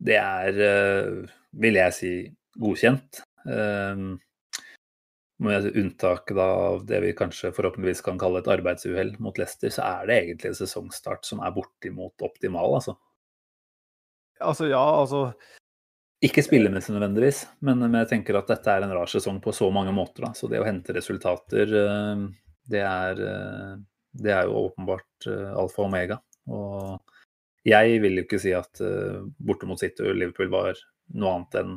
Speaker 3: Det er, eh, vil jeg si, godkjent. Med unntak av det vi kanskje forhåpentligvis kan kalle et arbeidsuhell mot Leicester, så er det egentlig en sesongstart som er bortimot optimal, altså.
Speaker 4: Altså, ja, altså
Speaker 3: Ikke spillemessig nødvendigvis, men, men, jeg tenker at dette er en rar sesong på så mange måter. Da. Så det å hente resultater, eh, det er, eh, det er jo åpenbart eh, alfa og omega. Og jeg vil jo ikke si at borte mot City og Liverpool var noe annet enn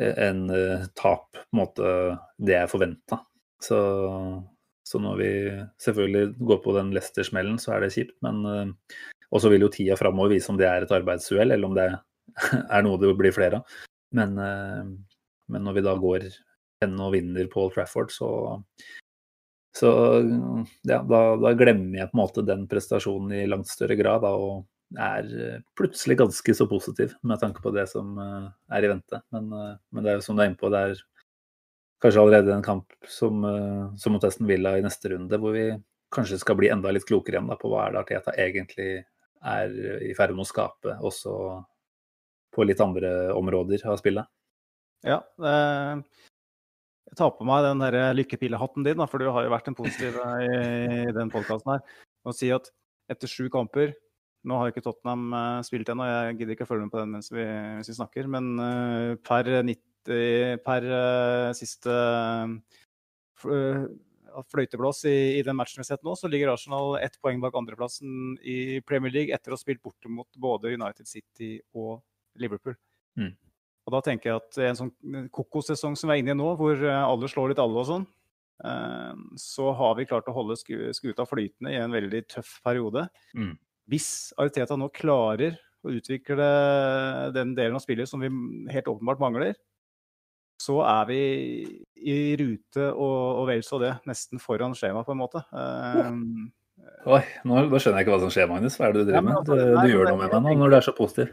Speaker 3: en tap, på en måte det jeg forventa. Så, så, når vi selvfølgelig går på den Leicester-smellen, så er det kjipt. Men og så vil jo tida framover vise om det er et arbeidsuhell, eller om det [laughs] er noe det blir flere av. Men, eh, men, når vi da går hen og vinner Paul Trafford, så, så ja, da, da, glemmer jeg på en måte den prestasjonen i langt større grad. Da, og er plutselig ganske så positiv med tanke på det som eh, er i vente. Men, eh, men det er jo som du er inne på, det er kanskje allerede en kamp som, som mot Esten Villa i neste runde, hvor vi kanskje skal bli enda litt klokere igjen da, på hva er det Arteta egentlig er i ferd med å skape også på litt andre områder av spillet.
Speaker 4: Ja. Eh, jeg tar på meg den der lykkepillehatten din, da, for du har jo vært en positiv i, i den podkasten her. Og si at etter sju kamper Nå har ikke Tottenham uh, spilt ennå, jeg gidder ikke å følge med på den mens vi, mens vi snakker. Men uh, per, 90, per uh, siste fløyteblås i, i, den matchen vi har sett nå, så ligger Arsenal ett poeng bak andreplassen i Premier League etter å ha spilt bortimot både United City og Liverpool. Mm. Og da tenker jeg at en sånn kokosesong som vi er inne i nå, hvor eh, alle slår litt alle og sånn, eh, så har vi klart å holde skuta flytende i en veldig tøff periode. Mm. Hvis Ariteta nå klarer å utvikle den delen av spillet som vi helt åpenbart mangler, så er vi i rute og, og vel så det. Nesten foran skjema, på en måte. Um,
Speaker 3: Oi, nå, nå, skjønner jeg ikke hva som skjer, Magnus. Hva er det du driver med? Altså, du, du gjør noe med meg nå når du er så positiv.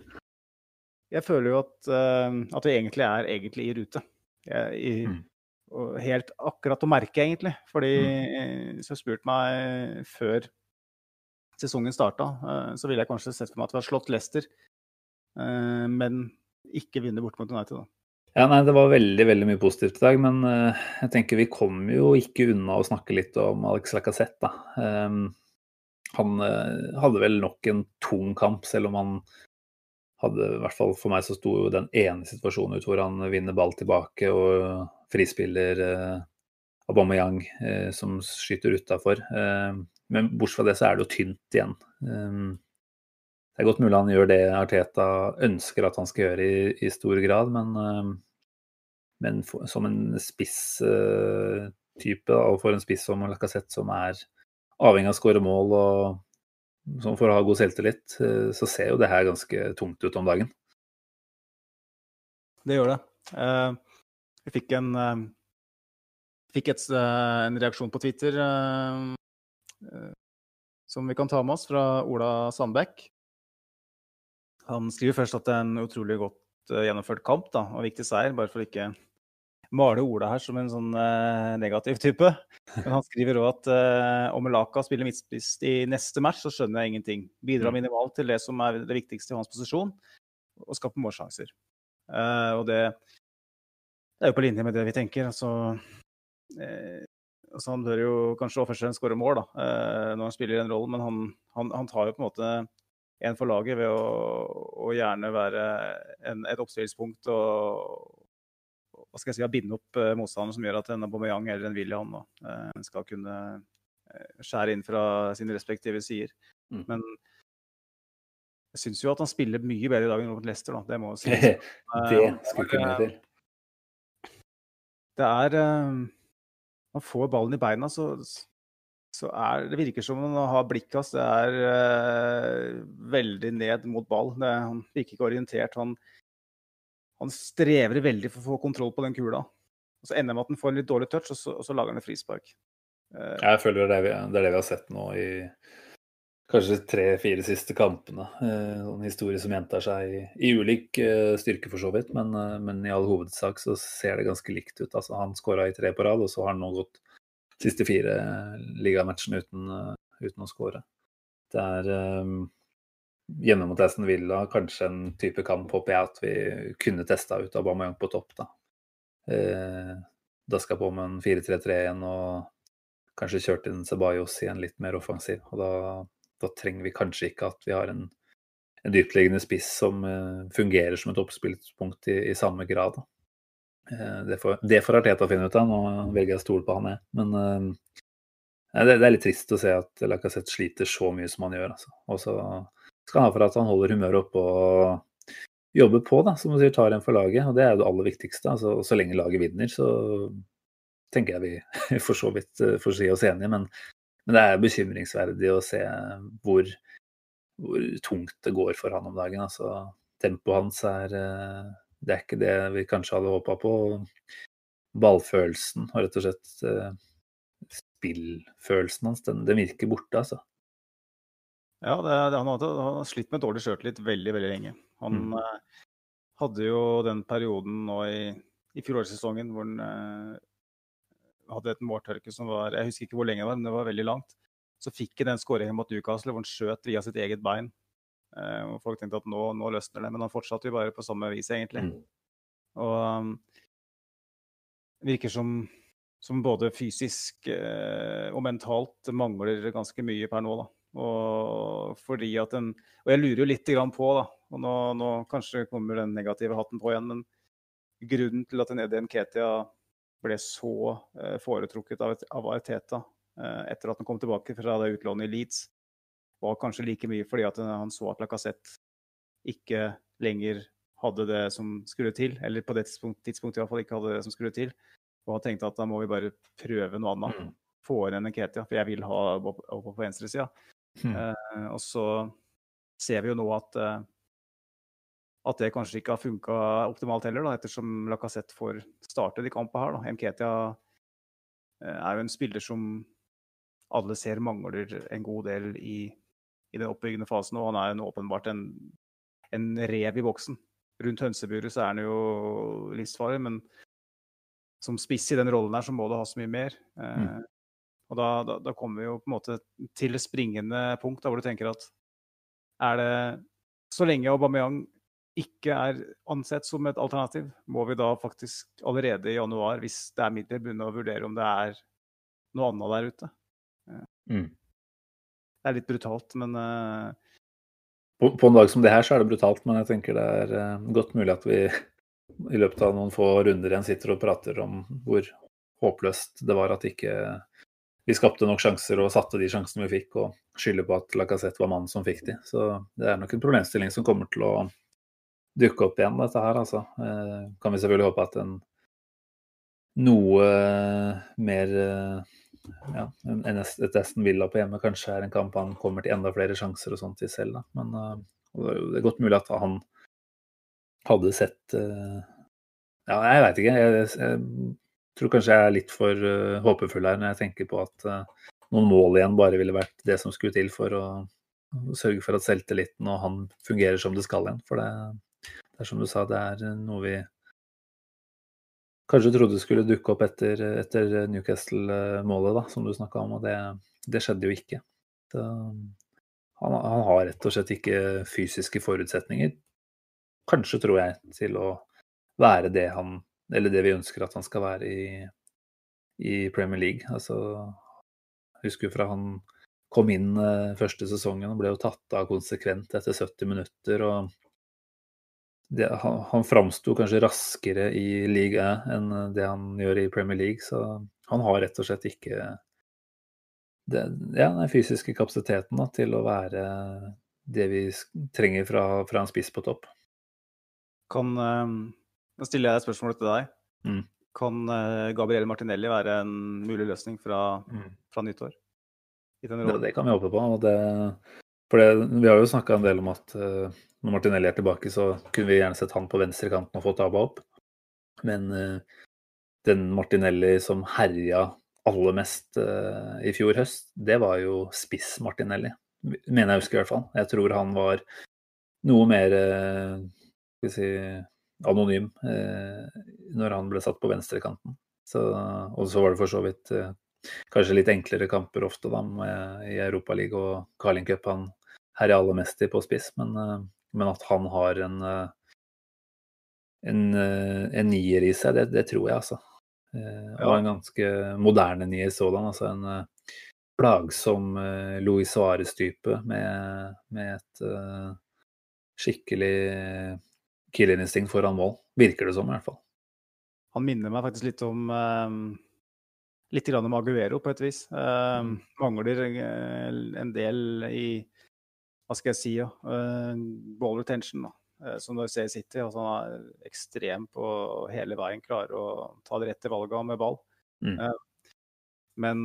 Speaker 4: Jeg føler jo at, uh, at vi egentlig er egentlig i rute. Jeg, i, mm. Helt akkurat å merke, egentlig. Fordi mm. hvis du spurt meg før sesongen starta, uh, så ville jeg kanskje sett for meg at vi har slått Leicester eh, men ikke vinner bort mot United, da.
Speaker 3: Ja, nei, Det var veldig veldig mye positivt i dag, men uh, jeg tenker vi kommer jo ikke unna å snakke litt om Alex Lacassette. Um, han uh, hadde vel nok en tung kamp, selv om han hadde i hvert fall For meg så sto jo den ene situasjonen ut hvor han vinner ball tilbake og frispiller uh, Aubameyang som skyter utafor. Men bortsett fra det så er det jo tynt igjen. Um, det er godt mulig han gjør det Arteta ønsker at han skal gjøre i, i stor grad, men, men for, som en spisstype, uh, og for en spiss som Lacassette, som er avhengig av å skåre mål og som å ha god selvtillit, uh, så ser jo det her ganske tungt ut om dagen.
Speaker 4: Det gjør det. Uh, jeg fikk en, fikk et, en reaksjon på Twitter som vi kan ta med oss, fra Ola Sandbekk. Han skriver først at det er en utrolig godt uh, gjennomført kamp da, og viktig seier, bare for å ikke male Ola her som en sånn uh, negativ type. Men han skriver òg at om Melaka spiller midtspiss i neste match, så skjønner jeg ingenting. Bidrar mm. minimalt til det som er det viktigste i hans posisjon, og skaper målsjanser. Og det, det, er jo på linje med det vi tenker. Altså, altså han bør jo kanskje først og fremst skåre mål da, når han spiller en rolle, men han, han, han tar jo på en måte en for laget ved å, å gjerne være en, et oppstillingspunkt og hva skal jeg si, binde opp uh, motstanderen som gjør at en Aubameyang eller en William da, uh, skal kunne skjære inn fra sine respektive sider. Mm. Men jeg syns jo at han spiller mye bedre i dag enn mot Leicester, da. Det må jeg [laughs] si.
Speaker 3: det skulle ikke mye til.
Speaker 4: Det er Man får ballen i beina, så så er, det virker som han har blikket Det er uh, veldig ned mot ball. Det, han virker ikke orientert. Han, han, strever veldig for å få kontroll på den kula. Og Så ender det med at han får en litt dårlig touch, og så, og så lager han et frispark.
Speaker 3: Uh, jeg føler det er, det, det er det vi har sett nå i kanskje tre-fire siste kampene. En historie som gjentar seg i, i ulik styrke, for så vidt. Men, men, i all hovedsak så ser det ganske likt ut. Altså, han skåra i tre på rad, og så har han nå gått siste fire ligamatchene uten, eh, uten å skåre. Det er um, hjemme mot Aston Villa kanskje en type kamp, håper jeg, at vi kunne testa ut Aubameyang på topp. da. Eh, Daska på med en 4-3-3 igjen og kanskje kjørt inn Ceballos i en litt mer offensiv. Og da, da trenger vi kanskje ikke at vi har en, en dyptliggende spiss som uh, fungerer som et oppspillspunkt i, i samme grad. Eh, det får, det får Arteta finne ut av. Nå velger jeg å stole på han, jeg. Men uh, det, er litt trist å se at Lacassette sliter så mye som han gjør. Altså. Og så skal han ha for at han holder humøret oppe og jobber på, da, som du sier, tar en for laget. Og det er det aller viktigste. Altså, så lenge laget vinner, så tenker jeg vi [laughs] for så vidt eh, får si oss enige. Men, men, det er bekymringsverdig å se hvor, hvor, tungt det går for han om dagen. Altså, tempoet hans er det er ikke det vi kanskje hadde håpa på. Ballfølelsen og rett og slett uh, spillfølelsen hans, den, den, virker borte, altså.
Speaker 4: Ja, det, han, hadde, han har slitt med dårlig sjøltillit veldig, veldig lenge. Han mm. uh, hadde jo den perioden nå i, i fjorårssesongen hvor han hadde et måltørke som var Jeg husker ikke hvor lenge det var, men det var veldig langt. Så fikk han den skåringen mot Newcastle hvor han skjøt via sitt eget bein. Eh, og folk tenkte at nå, nå, løsner det, men han fortsatte jo bare på samme vis, egentlig. Mm. Og um, virker som, som både fysisk eh, og mentalt mangler ganske mye per nå, da. Og fordi at den Og jeg lurer jo litt på, da, og nå, nå kanskje kommer den negative hatten på igjen, men grunnen til at en Eden Ketia ble så eh, foretrukket av, av Arteta eh, etter at han kom tilbake fra det utlånet i Leeds, var kanskje like mye fordi at han så at Lacassette ikke lenger hadde det som skulle til, eller på det tidspunkt, tidspunktet i hvert fall ikke hadde det som skulle til. Og han tenkte at da må vi bare prøve noe annet. Mm. Få inn en Ketia, for jeg vil ha opp på venstresida. Mm. Uh, og så ser vi jo nå at, eh, at det kanskje ikke har funka optimalt heller, da, ettersom Lacassette får starte de kampene her. Da. Nketia eh, er jo en spiller som alle ser mangler en god del i i den oppbyggende fasen. Og han er jo åpenbart en, en, rev i boksen. Rundt hønseburet så er han jo livsfarlig, men som spiss i den rollen her, så må du ha så mye mer. Eh, mm. og da, da, da, kommer vi jo på en måte til det springende punkt da, hvor du tenker at er det Så lenge Aubameyang ikke er ansett som et alternativ, må vi da faktisk allerede i januar, hvis det er midler, begynne å vurdere om det er noe annet der ute.
Speaker 3: Mm.
Speaker 4: Det er litt brutalt, men uh...
Speaker 3: på, på, en dag som det her, så er det brutalt, men jeg tenker det er uh, godt mulig at vi [laughs] i løpet av noen få runder igjen sitter og prater om hvor håpløst det var at ikke vi skapte nok sjanser og satte de sjansene vi fikk, og skylder på at Lacassette var mannen som fikk de. Så det er nok en problemstilling som kommer til å dukke opp igjen, dette her, altså. Eh, kan vi selvfølgelig håpe at en noe mer ja, en, et Aston Villa på hjemme kanskje er en kamp han kommer til enda flere sjanser og sånt i selv, da. Men det er godt mulig at han hadde sett Ja, jeg veit ikke. Jeg, jeg, tror kanskje jeg er litt for håpefull her når jeg tenker på at noen mål igjen bare ville vært det som skulle til for å sørge for at selvtilliten og han fungerer som det skal igjen. For det, det er som du sa, det er noe vi kanskje trodde skulle dukke opp etter, etter Newcastle-målet, da, som du snakka om, og det, det, skjedde jo ikke. Så, han, han, har rett og slett ikke fysiske forutsetninger, kanskje tror jeg, til å være det han eller det vi ønsker at han skal være i, i Premier League. Altså, jeg husker fra han kom inn uh, første sesongen og ble jo tatt av konsekvent etter 70 minutter. og det, Han, han framsto kanskje raskere i liga enn det han gjør i Premier League. Så han har rett og slett ikke den, ja, den fysiske kapasiteten da, til å være det vi trenger fra, fra en spiss på topp.
Speaker 4: Kan, nå stiller jeg et spørsmål til deg.
Speaker 3: Mm.
Speaker 4: Kan uh, Gabriel Martinelli være en mulig løsning fra, mm. fra nyttår?
Speaker 3: Det, det, kan vi håpe på. Det, for det, vi har jo snakka en del om at uh, når Martinelli er tilbake, så kunne vi gjerne sett han på venstrekanten og fått Aba opp. Men uh, den Martinelli som herja aller mest i fjor høst, det var jo spiss-Martinelli. Mener jeg husker i hvert fall. Jeg tror han var noe mer skal vi si anonym når han ble satt på venstrekanten. Og så var det for så vidt kanskje litt enklere kamper ofte da, med, i Europaligaen og Carling Cup. Han herjer aller mest på spiss, men, eh, men, at han har en, eh, en, eh, en nier i seg, det, det tror jeg, altså. Og en ganske moderne nier sådan. Altså en plagsom Louis Suárez-type med, med, et skikkelig killerinstinkt foran mål. Virker det som, i hvert fall.
Speaker 4: Han minner meg faktisk litt om Litt grann om Aguero, på et vis. Um, mangler en del i Hva skal jeg si? Ja, ball retention, da. Uh, som du ser i City. Altså, han er ekstrem på hele veien, klarer å ta det rette valget med ball.
Speaker 3: Mm.
Speaker 4: Men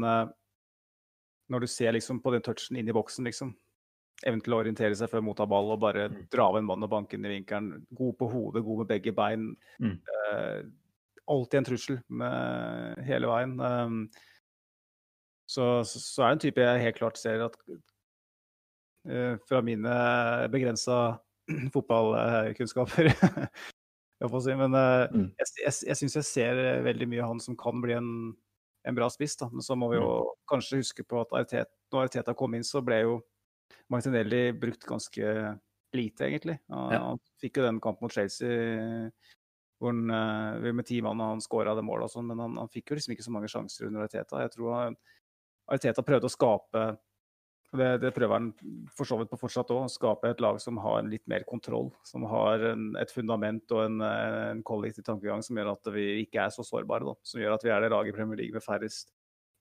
Speaker 4: når du ser liksom på den touchen inn i boksen, liksom, evnen til å orientere seg før motta ball og bare mm. dra av en mann og banke inn i vinkelen. God på hodet, god med begge bein.
Speaker 3: Mm.
Speaker 4: Uh, alltid en trussel med hele veien. Um, så, så, er det en type jeg helt klart ser at uh, fra mine begrensa [clears throat] fotballkunnskaper [laughs] jeg si, Men uh, mm. jeg, jeg, jeg syns jeg ser veldig mye av han som kan bli en, en bra spiss. Da. Men så må vi jo mm. kanskje huske på at Arteta, når Ariteta kom inn, så ble jo Martinelli brukt ganske lite, egentlig. Han, ja. han fikk jo den kampen mot Chelsea hvor han, uh, med ti mann han skåra det målet og sånn, men han, han, fikk jo liksom ikke så mange sjanser under Ariteta. Jeg tror Ariteta prøvde å skape det, det, prøver han for så vidt på fortsatt òg. Skape et lag som har litt mer kontroll. Som har en, et fundament og en, en kollektiv tankegang som gjør at vi ikke er så sårbare. Da. Som gjør at vi er det laget i Premier League med færrest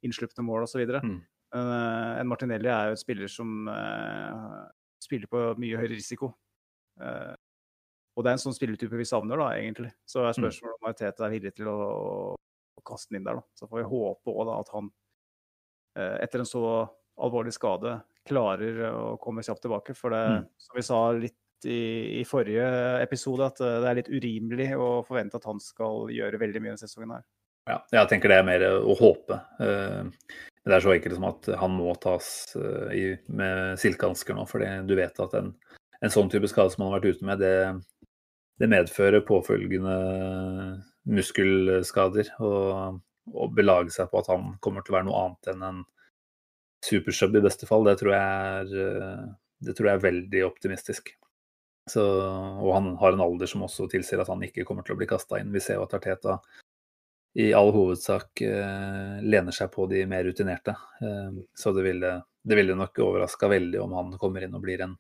Speaker 4: innslupne mål osv. Mm. Uh, en Martinelli er jo et spiller som uh, spiller på mye høyere risiko. Uh, og det er en sånn spilletype vi savner, da, egentlig. Så er mm. spørsmålet om Teta er villig til å, å, kaste den inn der, da. Så får vi håpe òg at han etter en så alvorlig skade klarer å komme kjapt tilbake. For det, mm. som vi sa litt i, i, forrige episode, at det er litt urimelig å forvente at han skal gjøre veldig mye denne sesongen her.
Speaker 3: Ja, jeg tenker det er mer å håpe. Det er så enkelt som at han må tas i, med silkehansker nå. fordi du vet at en, en, sånn type skade som han har vært ute med, det, det medfører påfølgende muskelskader. Og, og belage seg på at han kommer til å være noe annet enn en supersub i beste fall, det tror jeg er, det tror jeg er veldig optimistisk. Så, og han har en alder som også tilsier at han ikke kommer til å bli kasta inn. Vi ser jo at Arteta i all hovedsak eh, lener seg på de mer rutinerte. Eh, så det ville, det ville nok overraska veldig om han kommer inn og blir en,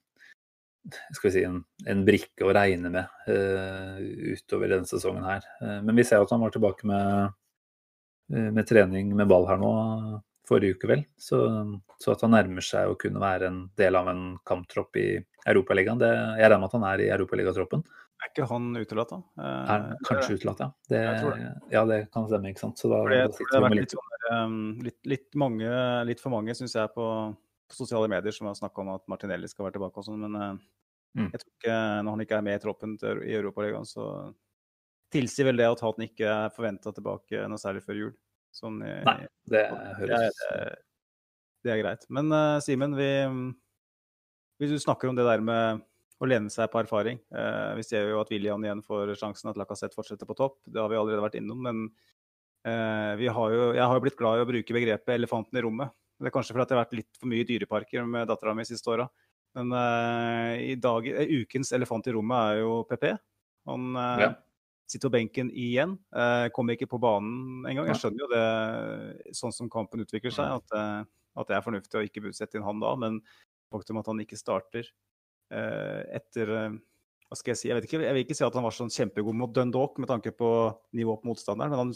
Speaker 3: skal vi si, en, en brikke å regne med uh, utover denne sesongen her. Uh, men vi ser at han var tilbake med, uh, med trening med ball her nå forrige uke, vel. Så, så, at han nærmer seg å kunne være en del av en kamptropp i Europaligaen, jeg regner med at han er i europaligatroppen.
Speaker 4: Er ikke han utelatt, da?
Speaker 3: Er kanskje utelatt, ja. Det, det. Ja, det kan stemme, ikke sant. Så da,
Speaker 4: det, da det har vært litt, sånn litt, litt, mange, litt for mange, syns jeg, på, på, sosiale medier som har snakka om at Martinelli skal være tilbake og sånn, men uh, mm. jeg tror ikke, når han ikke er med i troppen til, i Europaligaen, så tilsier vel det at han ikke er forventa tilbake noe særlig før jul.
Speaker 3: Sånn i, Nei, det høres
Speaker 4: det, det, det, er greit. Men uh, Simen, hvis du snakker om det der med å lene seg på erfaring uh, Vi ser jo at William igjen får sjansen, at Lacassette fortsetter på topp. Det har vi allerede vært innom. Men uh, har jo, jeg har jo blitt glad i å bruke begrepet 'elefanten i rommet'. Det er kanskje fordi det har vært litt for mye dyreparker med dattera mi siste åra. Men i dag, ukens elefant i rommet er jo PP. Han ja sitter på benken igjen. Uh, kommer ikke på banen engang. Jeg skjønner jo det, sånn som kampen utvikler seg, at, eh, at det er fornuftig å ikke sette inn han da. Men faktum at han ikke starter eh, etter eh, hva skal Jeg si, jeg, vet ikke, jeg vil ikke si at han var sånn kjempegod mot Dundalk med tanke på nivå på motstanderen, men han,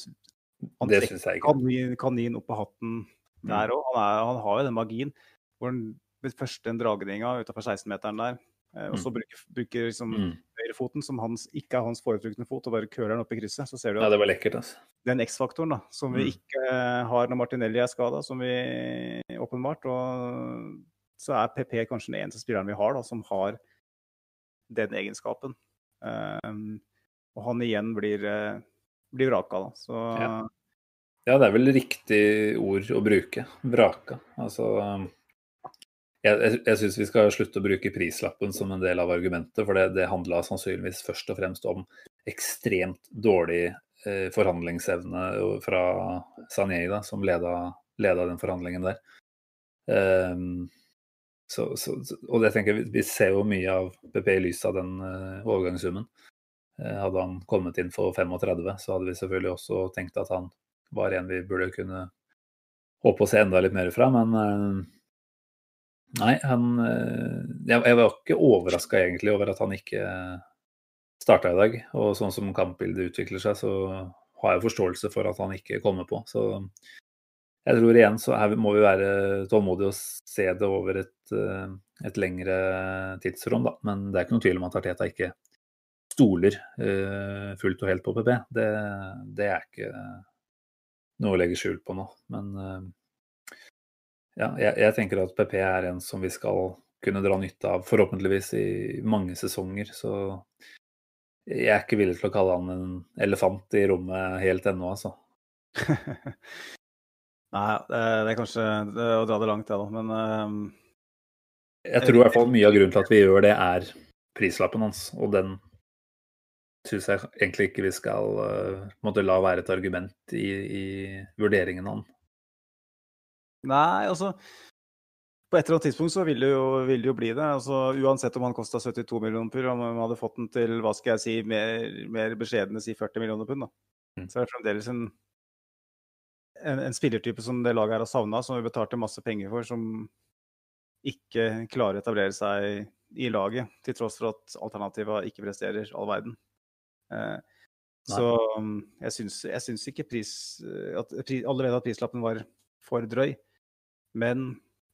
Speaker 4: han trekker kanin, kanin opp på hatten mm. Der òg. Han, han, har jo den magien hvor han den dragninga utafor 16-meteren der Eh, og så mm. bruker, bruker liksom mm. høyrefoten, som hans, ikke er hans foretrukne fot, og bare køler den opp i krysset. Så ser du
Speaker 3: at ja, det var lekkert, altså.
Speaker 4: den X-faktoren da, som vi mm. ikke har når Martinelli er skada, som vi åpenbart. Og så er PP kanskje den eneste spilleren vi har da, som har den egenskapen. Um, og han igjen blir, uh, blir vraka, da. Så
Speaker 3: ja. Ja. det er vel riktig ord å bruke. Vraka. Altså um jeg, jeg, syns vi skal slutte å bruke prislappen som en del av argumentet, for det, det handla sannsynligvis først og fremst om ekstremt dårlig eh, forhandlingsevne fra Sanjei, som leda, leda, den forhandlingen der. Um, så, så, og det tenker jeg, Vi ser jo mye av PP i lys av den uh, overgangssummen. Uh, hadde han kommet inn for 35, så hadde vi selvfølgelig også tenkt at han var en vi burde kunne håpe å se enda litt mer fra. Men uh, Nei, han eh, Jeg, var ikke overraska egentlig over at han ikke starta i dag. Og sånn som kampbildet utvikler seg, så har jeg forståelse for at han ikke kommer på. Så jeg tror igjen så her må vi være tålmodige og se det over et, eh, et lengre tidsrom, da. Men det er ikke noen tvil om at Arteta ikke stoler fullt og helt på PP. Det, det, er ikke noe å legge skjul på nå. Men uh, ja, jeg, jeg, tenker at PP er en som vi skal kunne dra nytte av, forhåpentligvis i mange sesonger. Så jeg er ikke villig til å kalle han en elefant i rommet helt ennå, altså. [laughs]
Speaker 4: Nei, det er kanskje å dra det langt, det, da. Men um,
Speaker 3: Jeg tror i hvert fall mye av grunnen til at vi gjør det, er prislappen hans. Og den syns jeg egentlig ikke vi skal uh, måtte la være et argument i, i vurderingen av han.
Speaker 4: Nei, altså På et eller annet tidspunkt så vil det jo, vil det jo bli det. altså Uansett om han kosta 72 millioner pund, om han hadde fått den til hva skal jeg si, mer, mer beskjedne si 40 millioner pund, da. Mm. så er det fremdeles en, en, en, spillertype som det laget her har savna, som vi betalte masse penger for, som ikke klarer å etablere seg i laget, til tross for at alternativa ikke presterer all verden. Eh, så um, jeg syns, ikke pris, at, Alle vet at prislappen var for drøy. Men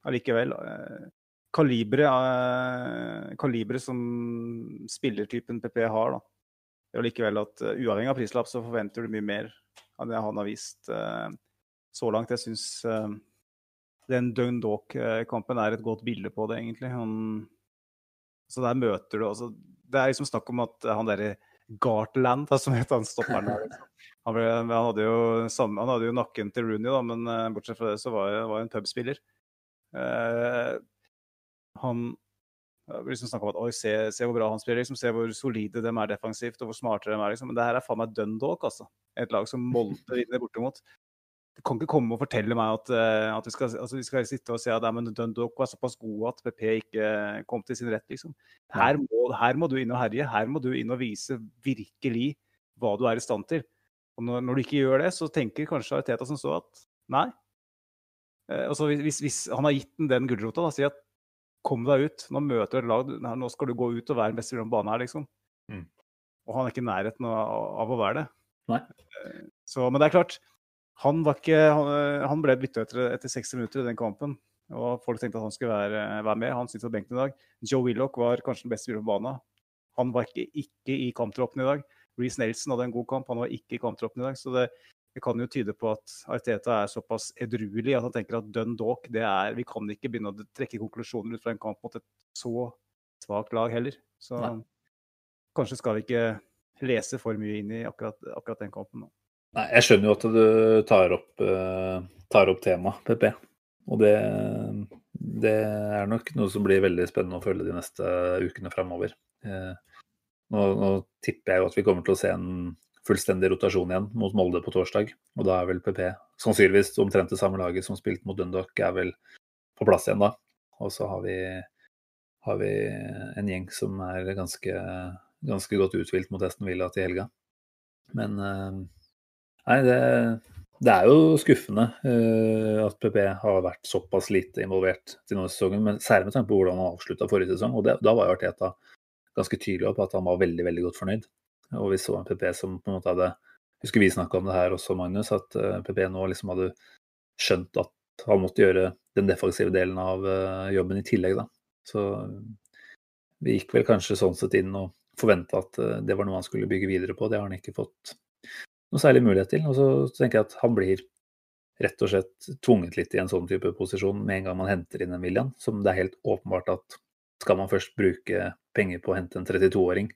Speaker 4: allikevel eh, Kaliberet eh, kalibre som spillertypen PP har, da, gjør likevel at uavhengig av prislapp, så forventer du mye mer av det han har vist så langt. Jeg syns den Dundalk-kampen er et godt bilde på det, egentlig. Han, så der møter du altså, Det er liksom snakk om at han derre Gartland, som het han stopperen. Liksom. Han, ble, han, hadde jo, han, hadde jo, nakken til Rooney, da, men uh, bortsett fra det så var han en pubspiller. Uh, han liksom snakka om at oi, se, se, hvor bra han spiller, liksom, se hvor solide de er defensivt og hvor smarte de er. Liksom. Men det her er faen meg Dundalk, altså. Et lag som Molde vinner bortimot. Du kan ikke komme og fortelle meg at, eh, at vi, skal, altså vi, skal, sitte og si at ja, Dundalk var såpass god at PP ikke kom til sin rett. Liksom. Her, må, her, må, du inn og herje. Her må du inn og vise virkelig hva du er i stand til. Og når, når du ikke gjør det, så tenker kanskje Ariteta som så at nei. Og hvis, hvis, han har gitt den den gulrota, da sier at kom deg ut, nå møter du et lag, nå skal du gå ut og være best i banen her, liksom. Mm. Og han er ikke i nærheten av, av å være det.
Speaker 3: Nei.
Speaker 4: Eh, så, men det er klart, han, ikke, han, han ble bytta etter, etter 60 minutter i den kampen. Og folk tenkte at han skulle være, være med. Han sitter på benken i dag. Joe Willoch var kanskje den beste spilleren på banen. Han var ikke, ikke i kamptroppen i dag. Reece Nelson hadde en god kamp, han var ikke i kamptroppen i dag. Så det, det kan jo tyde på at Arteta er såpass edruelig at han tenker at Dundalk det er Vi kan ikke begynne å trekke konklusjoner ut fra en kamp mot et så svakt lag heller. Så Nei. kanskje skal vi ikke lese for mye inn i akkurat, akkurat den kampen nå.
Speaker 3: Nei, jeg skjønner jo at du tar opp, uh, tar opp temaet PP. Og det, det, er nok noe som blir veldig spennende å følge de neste ukene framover. Uh, nå, nå, tipper jeg jo at vi kommer til å se en fullstendig rotasjon igjen mot Molde på torsdag. Og da er vel PP sannsynligvis omtrent det samme laget som spilte mot Dundalk, er vel på plass igjen da. Og så har vi, har vi en gjeng som er ganske, ganske godt uthvilt mot Esten Villa til helga. Men uh, Nei, det, det er jo skuffende uh, at PP har vært såpass lite involvert til denne sesongen, men særlig med tanke på hvordan han avslutta forrige sesong. og det, Da var jo Arteta ganske tydelig på at han var veldig veldig godt fornøyd. Og vi så en PP som på en måte hadde Husker vi snakka om det her også, Magnus, at uh, eh, PP nå liksom hadde skjønt at han måtte gjøre den defensive delen av uh, jobben i tillegg, da. Så vi gikk vel kanskje sånn sett inn og forventa at det var noe han skulle bygge videre på. Det har han ikke fått noe særlig mulighet til. Og så tenker jeg at han blir rett og slett tvunget litt i en sånn type posisjon med en gang man henter inn en William, som det er helt åpenbart at skal man først bruke penger på å hente en 32-åring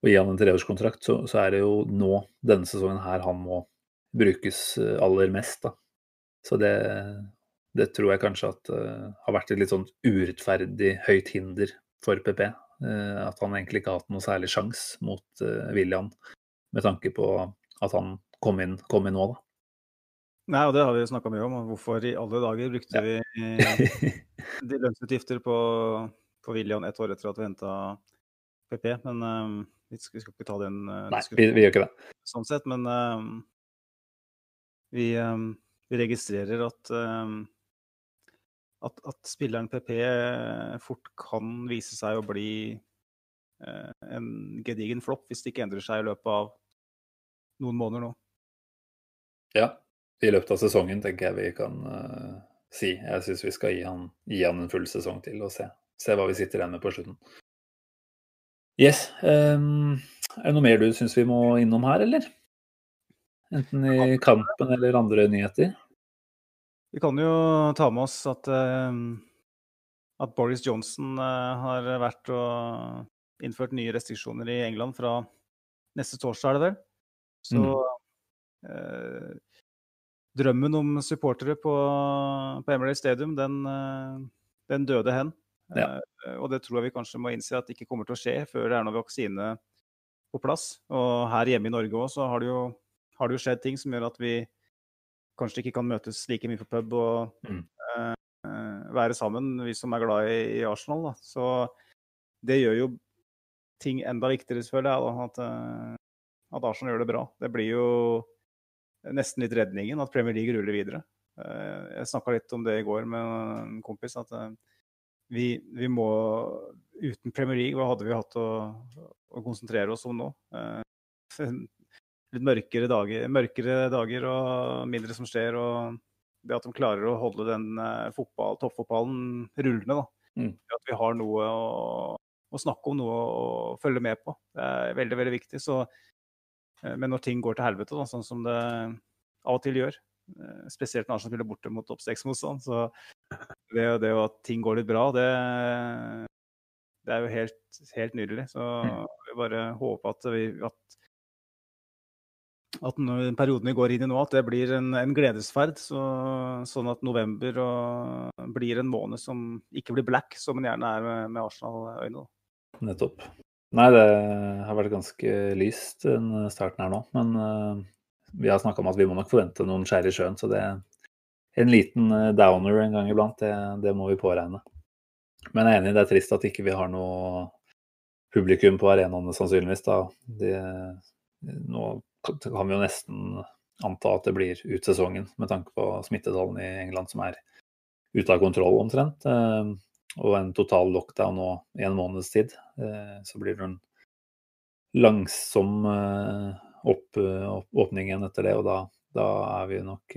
Speaker 3: og gi han en treårskontrakt, så, så, er det jo nå, denne sesongen her, han må brukes eh, aller mest. da. Så det, det tror jeg kanskje at uh, har vært et litt sånn urettferdig høyt hinder for PP. Uh, at han egentlig ikke har hatt noe særlig sjanse mot uh, William, med tanke på at han kom inn, kom inn nå, da.
Speaker 4: Nei, og det har vi snakka mye om. Hvorfor i alle dager brukte ja. vi [laughs] de lønnsutgifter på, på William ett år etter at vi henta PP? Men um, vi, skal, vi, skal, ikke ta den
Speaker 3: uh, Nei, vi, vi, gjør ikke det.
Speaker 4: Sånn sett, men um, vi, um, vi, registrerer at, at, at spilleren PP fort kan vise seg å bli uh, en gedigen flopp hvis det ikke endrer seg i løpet av noen måneder nå.
Speaker 3: Ja, i løpet av sesongen tenker jeg vi kan uh, si. Jeg syns vi skal gi han, gi han, en full sesong til og se, se hva vi sitter igjen med på slutten. Yes. Um, er det noe mer du syns vi må innom her, eller? Enten i kampen eller andre nyheter?
Speaker 4: Vi kan jo ta med oss at, uh, at Boris Johnson uh, har vært og innført nye restriksjoner i England fra neste torsdag, er det vel? Så mm. eh, drømmen om supportere på, på Emirates Stadium, den, eh, den døde hen. Ja. Eh, og det tror jeg vi kanskje må innse at det ikke kommer til å skje før det er noen vaksine på plass. Og her hjemme i Norge òg så har det, jo, har det, jo, skjedd ting som gjør at vi kanskje ikke kan møtes like mye på pub og mm. eh, være sammen, vi som er glad i, i Arsenal. Da. Så det gjør jo ting enda viktigere, føler jeg. Da, at, eh, at Arsenal gjør det bra. Det blir jo nesten litt redningen at Premier League ruller videre. Eh, jeg snakka litt om det i går med en kompis. at eh, vi, vi, må Uten Premier League, hva hadde vi hatt å, å konsentrere oss om nå? Eh, [laughs] litt mørkere dager, mørkere dager, og mindre som skjer. og det at de klarer å holde den fotball, toppfotballen rullende. da. Mm. At vi har noe å, å, snakke om, noe å følge med på. Det er veldig veldig viktig. Så men når ting går til helvete, da, sånn som det av og til gjør, eh, spesielt når Arsenal spiller borte mot topp seks-motstand, så det, det at ting går litt bra, det, det er jo helt, helt nydelig. Så vi jeg bare håper at, vi, at, at den perioden vi går inn i nå, at det blir en, en gledesferd. Så, sånn at november og, blir en måned som ikke blir black, som den gjerne er med, med Arsenal-øyne.
Speaker 3: Nettopp. Nei, det har vært ganske lyst den starten her nå. Men uh, vi har snakka om at vi må nok forvente noen skjær i sjøen. Så det en liten eh, downer en gang iblant, det, det må vi påregne. Men jeg er enig, det er trist at ikke vi ikke har noe publikum på arenaene, sannsynligvis. da. Det, nå kan vi jo nesten anta at det blir ut sesongen, med tanke på smittetallene i England som er ute av kontroll omtrent. Eh, og en total lockdown nå i en måneds tid. Eh, så blir det en langsom eh, opp, åpning igjen etter det, og da, da, er vi nok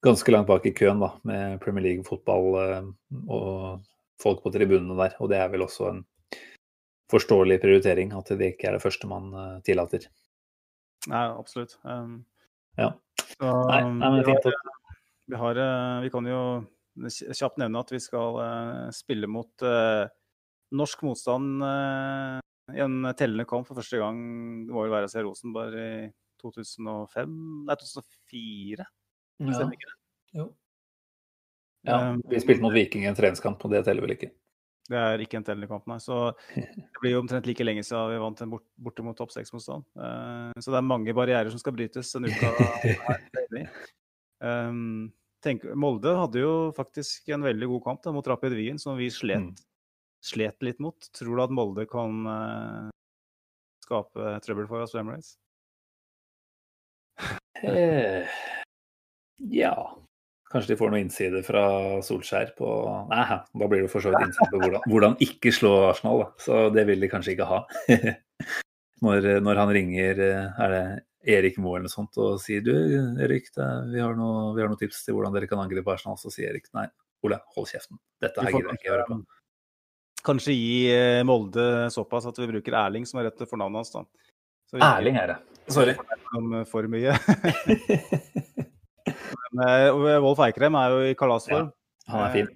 Speaker 3: ganske langt bak i køen da, med Premier League-fotball og folk på tribunene der. Og det er vel også en forståelig prioritering, at det ikke er det første man tillater.
Speaker 4: Nei, absolutt. Um,
Speaker 3: ja.
Speaker 4: Så, nei, nei, men fint. Vi, har, vi kan jo kjapt nevne at vi skal uh, spille mot uh, norsk motstand uh, i en tellende kamp for første gang. Det må jo være å se Rosenborg i 2005 Nei, 2004? Ja. Stemmer ikke det?
Speaker 3: Jo. Ja, vi spilte mot Viking i en treningskamp, og det teller vel ikke?
Speaker 4: Det er ikke en tellende kamp, nei. Så [laughs] det blir jo omtrent like lenge siden vi vant en bort, borte mot topp seks-motstand. Så det er mange barrierer som skal brytes denne uka. [laughs] um, tenk, Molde hadde jo faktisk en veldig god kamp da, mot Rapid Wien, som vi slet, mm. slet, litt mot. Tror du at Molde kan uh, skape trøbbel for oss på Emirates?
Speaker 3: Eh, ja. Kanskje de får noe innside fra Solskjær på Nei, da blir det for så vidt innside på hvordan, hvordan ikke slå Arsenal, da. Så det vil de kanskje ikke ha. [laughs] når, når, han ringer eh, Er det Erik Moe eller noe sånt og sier du, Erik, det, vi, har noe, vi, har noen tips til hvordan dere kan angripe Arsenal, så sier Erik nei, Ole, hold kjeften. Dette her gidder jeg ikke høre på. [laughs]
Speaker 4: Kanskje gi eh, Molde såpass at vi bruker Erling som er rett til fornavnet hans, da.
Speaker 3: Erling er det. Sorry.
Speaker 4: For mye. [laughs] Men uh, Wolf Eikrem er jo i kalasform.
Speaker 3: Ja, han er fin.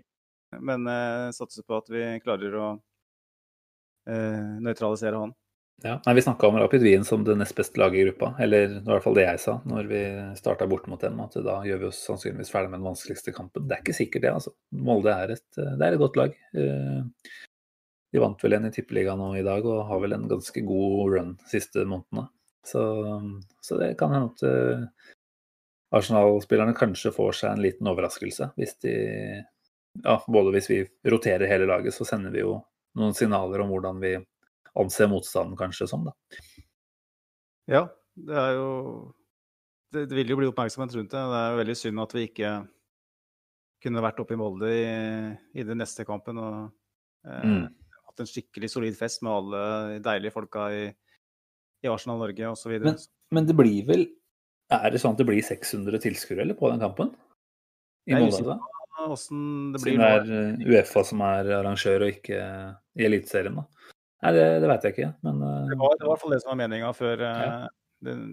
Speaker 4: Men uh, satser på at vi klarer å uh, nøytralisere han.
Speaker 3: Ja, nei, Vi snakka om Rapid Wien som det nest beste laget i gruppa. Eller i hvert fall det jeg sa når vi starta bort mot dem. At da gjør vi oss sannsynligvis ferdig med den vanskeligste kampen. Det er ikke sikkert det, altså. Molde er et, det er et godt lag. De vant vel en i Tippeligaen nå i dag og har vel en ganske god run de siste månedene. Så, så det kan hende at Arsenal-spillerne kanskje får seg en liten overraskelse. Hvis de, ja, både hvis vi roterer hele laget, så sender vi jo noen signaler om hvordan vi anser motstanden kanskje som. Da.
Speaker 4: Ja, det er jo det, det, vil jo bli oppmerksomhet rundt det. Det er jo veldig synd at vi ikke kunne vært oppe i Molde i, i den neste kampen og eh, mm. hatt en skikkelig solid fest med alle deilige folka i, i Arsenal Norge osv.
Speaker 3: Men, men det blir vel er det sånn at det blir 600 tilskuere på den kampen? I Molde?
Speaker 4: Det
Speaker 3: blir Siden det er eh, Uefa som er arrangør, og ikke i Eliteserien, da. Nei, det, det vet jeg ikke, men uh...
Speaker 4: det, var, det var i hvert fall det som var meninga før, ja. uh, den,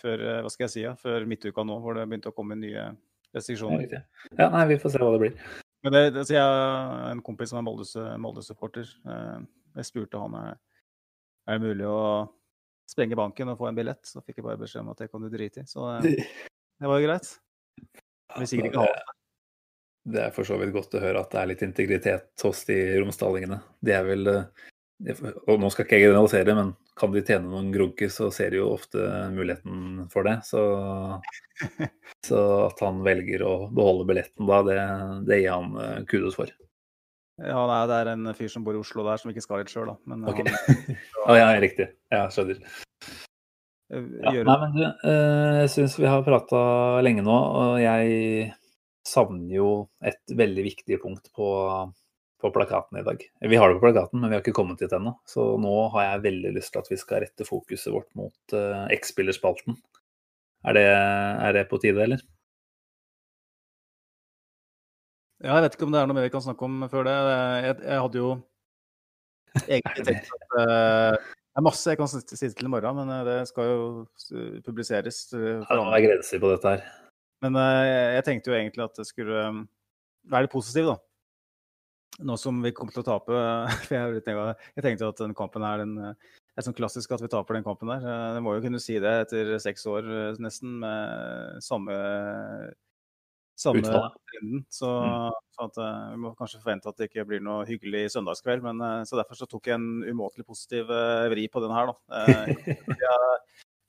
Speaker 4: før uh, hva skal jeg si, ja, før midtuka nå, hvor det begynte å komme nye restriksjoner.
Speaker 3: Ja, ja, nei, vi får se hva det blir.
Speaker 4: Men det, det, så jeg har en kompis som er Molde-supporter. jeg spurte han er, er det mulig å sprenge banken og få en billett. Så fikk jeg bare beskjed om at det kan du drite i. Så eh, det var jo greit. [laughs] Hvis sikkert ikke ha det.
Speaker 3: Det er for så vidt godt å høre at det er litt integritet hos de romsdalingene. De er vel eh, Og nå skal ikke jeg generalisere, men kan de tjene noen grunker, så ser de jo ofte muligheten for det. Så, [laughs] så at han velger å beholde billetten da, det, det gir han eh, kudos for.
Speaker 4: Ja, nei, det er en fyr som bor i Oslo der, som ikke skal hit sjøl, da. Men,
Speaker 3: okay. [laughs] han, oh, ja, riktig. Ja, skjønner.
Speaker 4: Eh, ja,
Speaker 3: nei, men du, eh, jeg syns vi har prata lenge nå, og jeg savner jo et veldig viktig punkt på, på plakaten i dag. Vi har det på plakaten, men vi har ikke kommet dit ennå. Så nå har jeg veldig lyst til at vi skal rette fokuset vårt mot uh, X-spillerspalten. Er, er det på tide, eller?
Speaker 4: Ja, jeg vet ikke om det er noe mer vi kan snakke om før det. Jeg, jeg hadde jo egentlig tenkt at uh, Det er masse jeg kan si til i morgen, men eh, det skal jo publiseres.
Speaker 3: Ja, det er grenser på dette her.
Speaker 4: Men jeg tenkte jo egentlig at det skulle være litt positivt, da. Nå som vi kommer til å tape. [laughs] For jeg, tenkte at den kampen er den er sånn klassisk at vi taper den kampen der. Jeg må jo kunne si det etter seks år nesten med samme samme trenden. Så, mm. så at, uh, vi må kanskje forvente at det ikke blir noe hyggelig søndagskveld. Men, så derfor så tok jeg en umåtelig positiv vri på den her, da.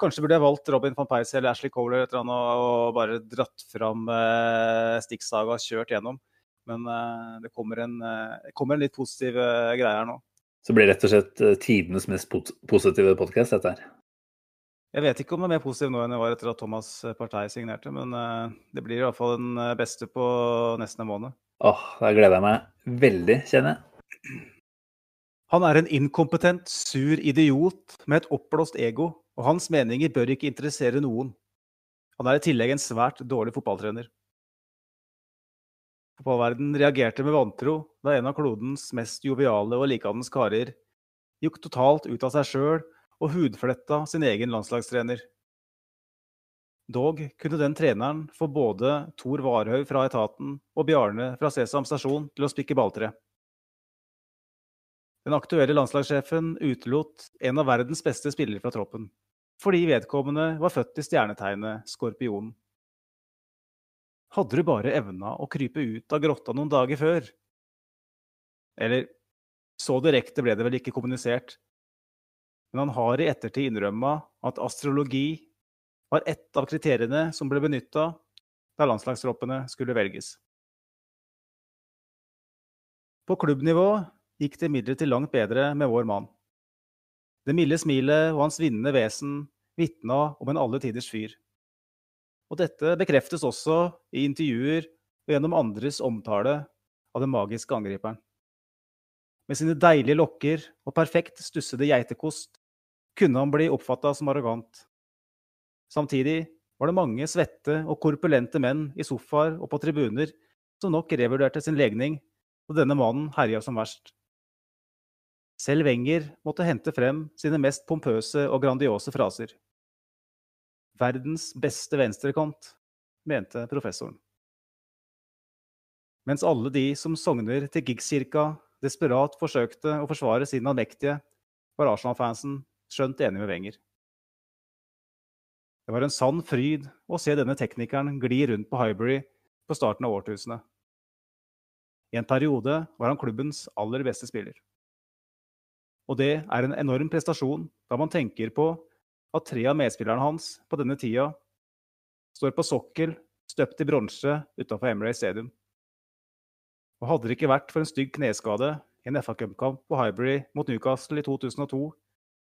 Speaker 4: Kanskje burde jeg valgt Robin van Persie eller Ashley Cole eller et eller annet, og bare dratt fram eh, stikksaga og kjørt gjennom. Men eh, det kommer en, eh, kommer en litt positiv eh, greie her nå.
Speaker 3: Så blir det rett og slett tidenes mest positive podkast, dette her.
Speaker 4: Jeg vet ikke om det er mer positiv nå enn det var etter at Thomas Partei signerte, men det blir i hvert fall den beste på nesten en måned.
Speaker 3: Åh, da gleder jeg meg veldig, kjenner jeg.
Speaker 4: Han er en inkompetent, sur idiot med et oppblåst ego, og hans meninger bør ikke interessere noen. Han er i tillegg en svært dårlig fotballtrener. Fotballverden reagerte med vantro da en av klodens mest joviale og likandes karer gikk totalt ut av seg sjøl og hudfletta sin egen landslagstrener. Dog kunne den treneren få både Tor Warhaug fra etaten og Bjarne fra Sesam stasjon til å spikke balltre. Den aktuelle landslagssjefen utelot en av verdens beste spillere fra troppen, fordi vedkommende var født i stjernetegnet Skorpionen. Hadde du bare evna å krype ut av grotta noen dager før? Eller så direkte ble det vel ikke kommunisert, men han har i ettertid innrømma at astrologi var ett av kriteriene som ble benytta da landslagstroppene skulle velges. På klubbnivå gikk det imidlertid langt bedre med vår mann. Det milde smilet og hans vinnende vesen vitna om en alle tiders fyr. Og dette bekreftes også i intervjuer og gjennom andres omtale av den magiske angriperen. Med sine deilige lokker og perfekt stussede geitekost kunne han bli oppfatta som arrogant. Samtidig var det mange svette og korpulente menn i sofaer og på tribuner som nok revurderte sin legning da denne mannen herja som verst. Selv Wenger måtte hente frem sine mest pompøse og grandiose fraser. Verdens beste venstrekant, mente professoren. Mens alle de som sogner til Giggs-kirka, desperat forsøkte å forsvare sin allmektige, var Arsenal-fansen skjønt enig med Wenger. Det var en sann fryd å se denne teknikeren gli rundt på Highbury på starten av årtusenet. I en periode var han klubbens aller beste spiller. Og det er en enorm prestasjon da man tenker på at tre av medspillerne hans på denne tida står på sokkel støpt i bronse utenfor Emirates Stadium. Og hadde det ikke vært for en stygg kneskade i en FA Cup-kamp på Highbury mot Newcastle i 2002,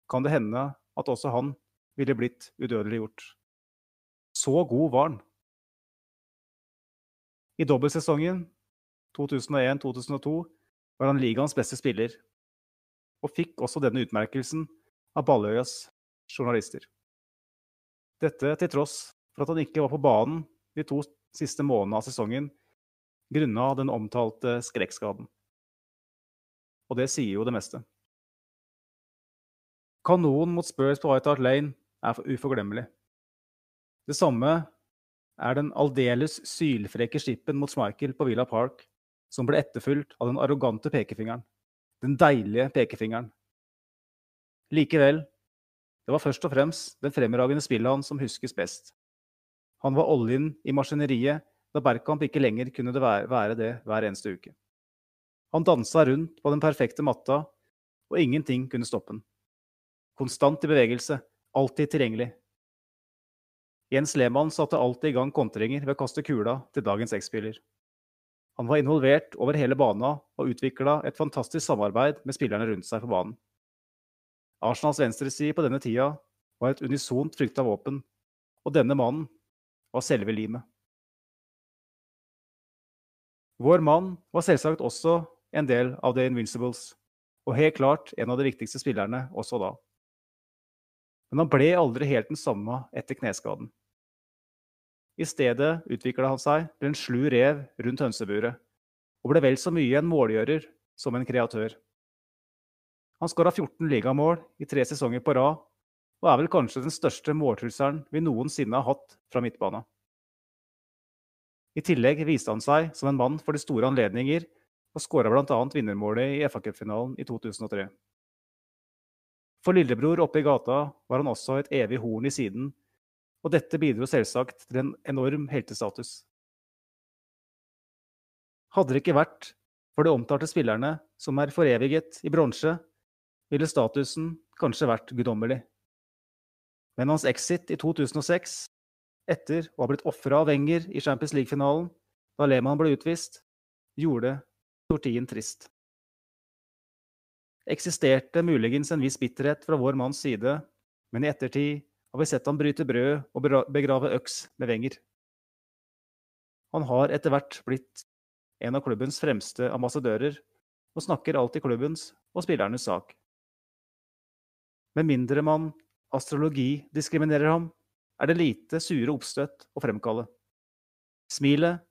Speaker 4: kan det hende at også han ville blitt udødeliggjort. Så god var han. I dobbeltsesongen 2001-2002 var han ligaens beste spiller, og fikk også denne utmerkelsen av Balløyas journalister. Dette til tross for at han ikke var på banen de to siste månedene av sesongen grunna den omtalte skrekkskaden. Og det sier jo det meste. Kanonen mot Spurs på White Hart Lane er uforglemmelig. Det samme er den aldeles sylfreke skippen mot Schmeichel på Villa Park, som ble etterfulgt av den arrogante pekefingeren. Den deilige pekefingeren. Likevel, det var først og fremst den fremragende spillet hans som huskes best. Han var oljen i maskineriet da Bergkamp ikke lenger kunne det være, det hver eneste uke. Han dansa rundt på den perfekte matta, og ingenting kunne stoppe han. Konstant i bevegelse, alltid tilgjengelig. Jens Lehmann satte alltid i gang kontringer ved å kaste kula til dagens X-spiller. Han var involvert over hele bana og utvikla et fantastisk samarbeid med spillerne rundt seg på banen. Arsenals venstreside på denne tida var et unisont frykta våpen, og denne mannen var selve limet. Vår mann var selvsagt også en del av The Invincibles, og helt klart en av de viktigste spillerne også da. Men han ble aldri helt den samme etter kneskaden. I stedet utvikla han seg til en slu rev rundt hønseburet, og ble vel så mye en målgjører som en kreatør. Han skåra 14 ligamål i tre sesonger på rad, og er vel kanskje den største måltrusselen vi noensinne har hatt fra midtbana. I tillegg viste han seg som en mann for de store anledninger, og skåra bl.a. vinnermålet i FA-cupfinalen i 2003. For lillebror oppe i gata var han også et evig horn i siden, og dette bidro selvsagt til en enorm heltestatus. Hadde det ikke vært for de omtalte spillerne som er foreviget i bronse, ville statusen kanskje vært guddommelig. Men hans exit i 2006, etter å ha blitt ofra av Wenger i Champions League-finalen, da Lehmann ble utvist, gjorde tortien trist. Eksisterte muligens en viss bitterhet fra vår manns side, men i ettertid har vi sett han bryte brød og begrave øks med Wenger. Han har etter hvert blitt en av klubbens fremste ambassadører, og snakker alltid klubbens og spillernes sak. Med mindre man astrologi diskriminerer ham, er det lite sure oppstøt å fremkalle. Smilet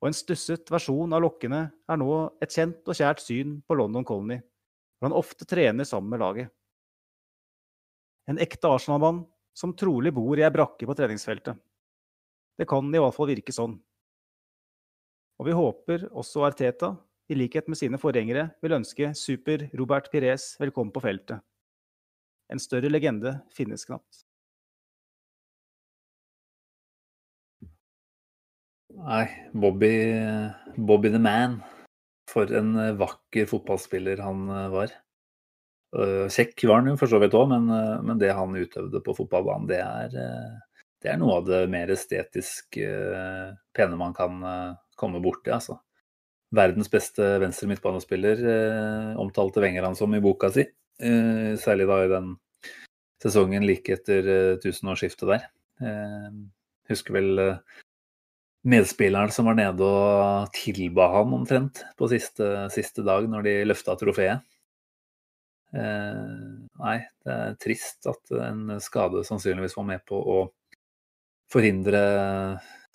Speaker 4: og en stusset versjon av lokkene er nå et kjent og kjært syn på London Colony, hvor han ofte trener sammen med laget. En ekte Arsenal-mann som trolig bor i ei brakke på treningsfeltet. Det kan i hvert fall virke sånn. Og vi håper også Arteta, i likhet med sine forgjengere, vil ønske super Robert Pires velkommen på feltet. En større legende finnes knapt.
Speaker 3: Nei, Bobby, Bobby the Man. For en vakker fotballspiller han var. Kjekk var han jo for så vidt òg, men, men, det han utøvde på fotballbanen, det er, det er noe av det mer estetisk pene man kan komme borti, altså. Verdens beste venstre midtbanespiller eh, omtalte Wenger han som i boka si. Eh, særlig da i den sesongen like etter eh, tusenårsskiftet der. Eh, husker vel medspilleren som var nede og tilba han omtrent på siste, siste dag når de løfta trofeet. Nei, det er trist at en skade sannsynligvis var med på å forhindre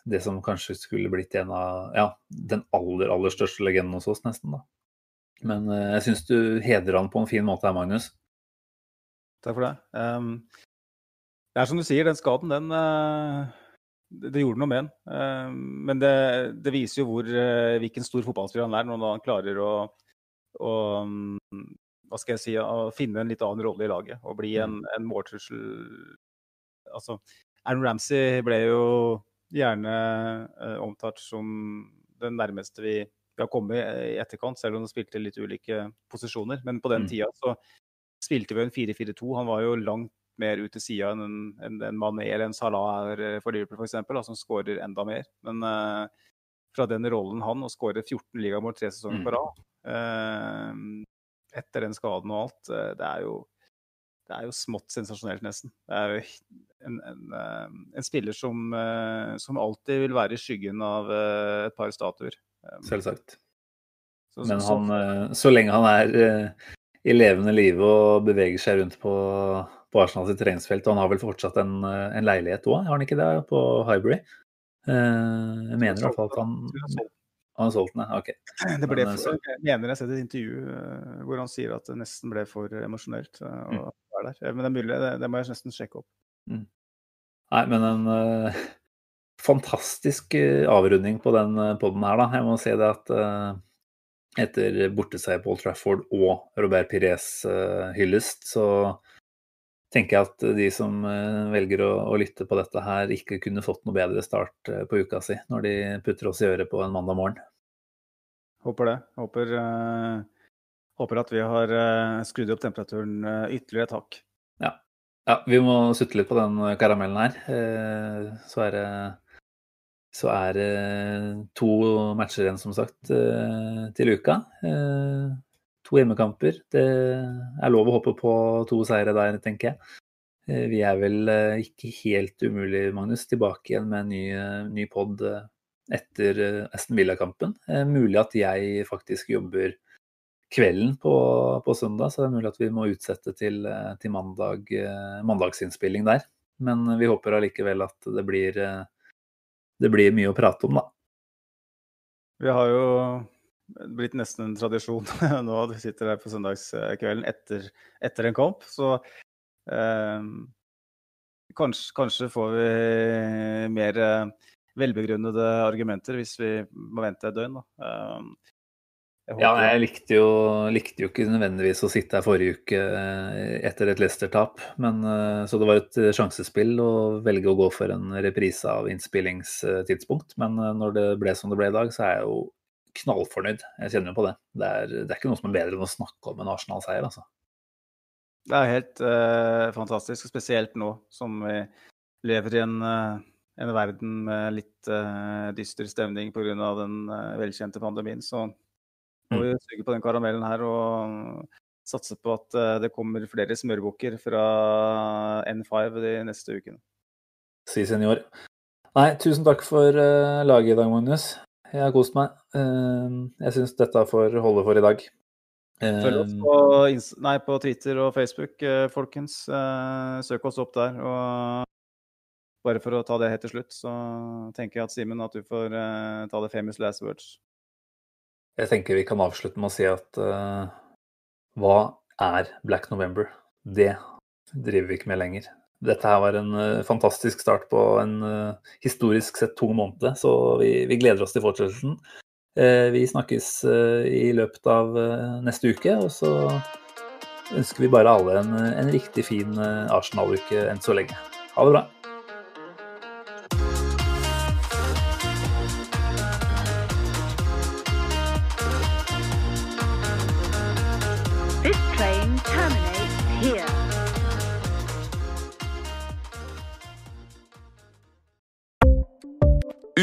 Speaker 3: det som kanskje skulle blitt en av ja, den aller, aller største legenden hos oss, nesten. da. Men uh, jeg syns du hedrer han på en fin måte her, Magnus.
Speaker 4: Takk for det. Um, det er som du sier, den skaden, den uh, det, gjorde noe med den. Uh, men det, det, viser jo hvor, hvilken stor fotballspiller han er, når han klarer å, å um, hva skal jeg si, å finne en litt annen rolle i laget og bli en, en måltrussel. Altså, Aaron Ramsey ble jo gjerne uh, omtalt som den nærmeste vi, vi, har kommet i etterkant, selv om han spilte litt ulike posisjoner. Men på den mm. tida så spilte vi en 4-4-2. Han var jo langt mer ut til sida enn en, en, en Mané eller en Salah er eh, for Liverpool f.eks., som skårer enda mer. Men uh, fra den rollen han, å skåre 14 ligamål tre sesonger på mm. rad uh, etter den skaden og alt, uh, det er jo det er jo smått sensasjonelt, nesten. Det er jo en, en, eh, en spiller som, eh, som, alltid vil være i skyggen av eh, et par statuer.
Speaker 3: Selvsagt. Så, Men han, så lenge han er i levende live og beveger seg rundt på, på sitt treningsfelt, og han har vel fortsatt en, en leilighet òg, har han ikke det, på Hybrid? Jeg mener i hvert fall at han han har solgt den, ok.
Speaker 4: Det ble for, jeg mener jeg har sett et intervju hvor han sier at det nesten ble for emosjonelt. å være der. Men det er mulig, det, det må jeg nesten sjekke opp. Mm.
Speaker 3: Nei, men en fantastisk uh, avrunding på den uh, poden her, da. Jeg må si det at uh, etter borteseier på Old Trafford og Robert Pires hyllest, så tenker jeg at de som velger å, å, lytte på dette her, ikke kunne fått noe bedre start på uka si når de putter oss i øret på en mandag morgen.
Speaker 4: Håper det. Håper Håper at vi har uh, skrudd opp temperaturen uh, ytterligere et hakk.
Speaker 3: Ja. ja. vi må sutte litt på den karamellen her. Uh, så er det så er det to matcher igjen, som sagt, til uka. To hjemmekamper. Det er lov å håpe på to seire der, tenker jeg. Vi er vel ikke helt umulig, Magnus, tilbake igjen med en ny, ny pod etter Aston Villa-kampen. Mulig at jeg faktisk jobber kvelden på, på, søndag, så det er mulig at vi må utsette til, eh, til mandag, eh, mandagsinnspilling der. Men vi håper allikevel at det blir, eh, det blir mye å prate om, da.
Speaker 4: Vi har jo blitt nesten en tradisjon [laughs] nå at vi sitter her på søndagskvelden etter, etter en kamp. Så eh, kanskje, kanskje, får vi mer velbegrunnede argumenter hvis vi må vente et døgn. Da. Eh,
Speaker 3: jeg ja, jeg likte jo, likte jo, ikke nødvendigvis å sitte her forrige uke eh, etter et Leicester-tap. Eh, så det var et eh, sjansespill å velge å gå for en reprise av innspillingstidspunkt. Men når det ble som det ble i dag, så er jeg jo knallfornøyd. Jeg kjenner jo på det. Det er, det er ikke noe som er bedre enn å snakke om en Arsenal-seier, altså.
Speaker 4: Det er helt uh, fantastisk, spesielt nå som vi lever i en, en verden med litt uh, dyster stemning pga. den uh, velkjente pandemien. Så må vi suge på den karamellen her og satse på at det kommer flere smørbukker fra N5 de neste ukene.
Speaker 3: Si senior. Nei, tusen takk for laget i dag, Magnus. Jeg har kost meg. jeg syns dette får holde for i dag.
Speaker 4: Følg oss på, nei, på, Twitter og Facebook, eh, folkens. Eh, søk oss opp der. Og bare for å ta det helt til slutt, så tenker jeg at Simen, at du får ta det famous last words.
Speaker 3: Jeg tenker vi kan avslutte med å si at uh, hva er Black November? Det driver vi ikke med lenger. Dette her var en uh, fantastisk start på en historisk sett tung måned, så vi, vi gleder oss til fortsettelsen. Vi snakkes i løpet av neste uke, og så ønsker vi bare alle en, en riktig fin Arsenal-uke enn så lenge. Ha det bra.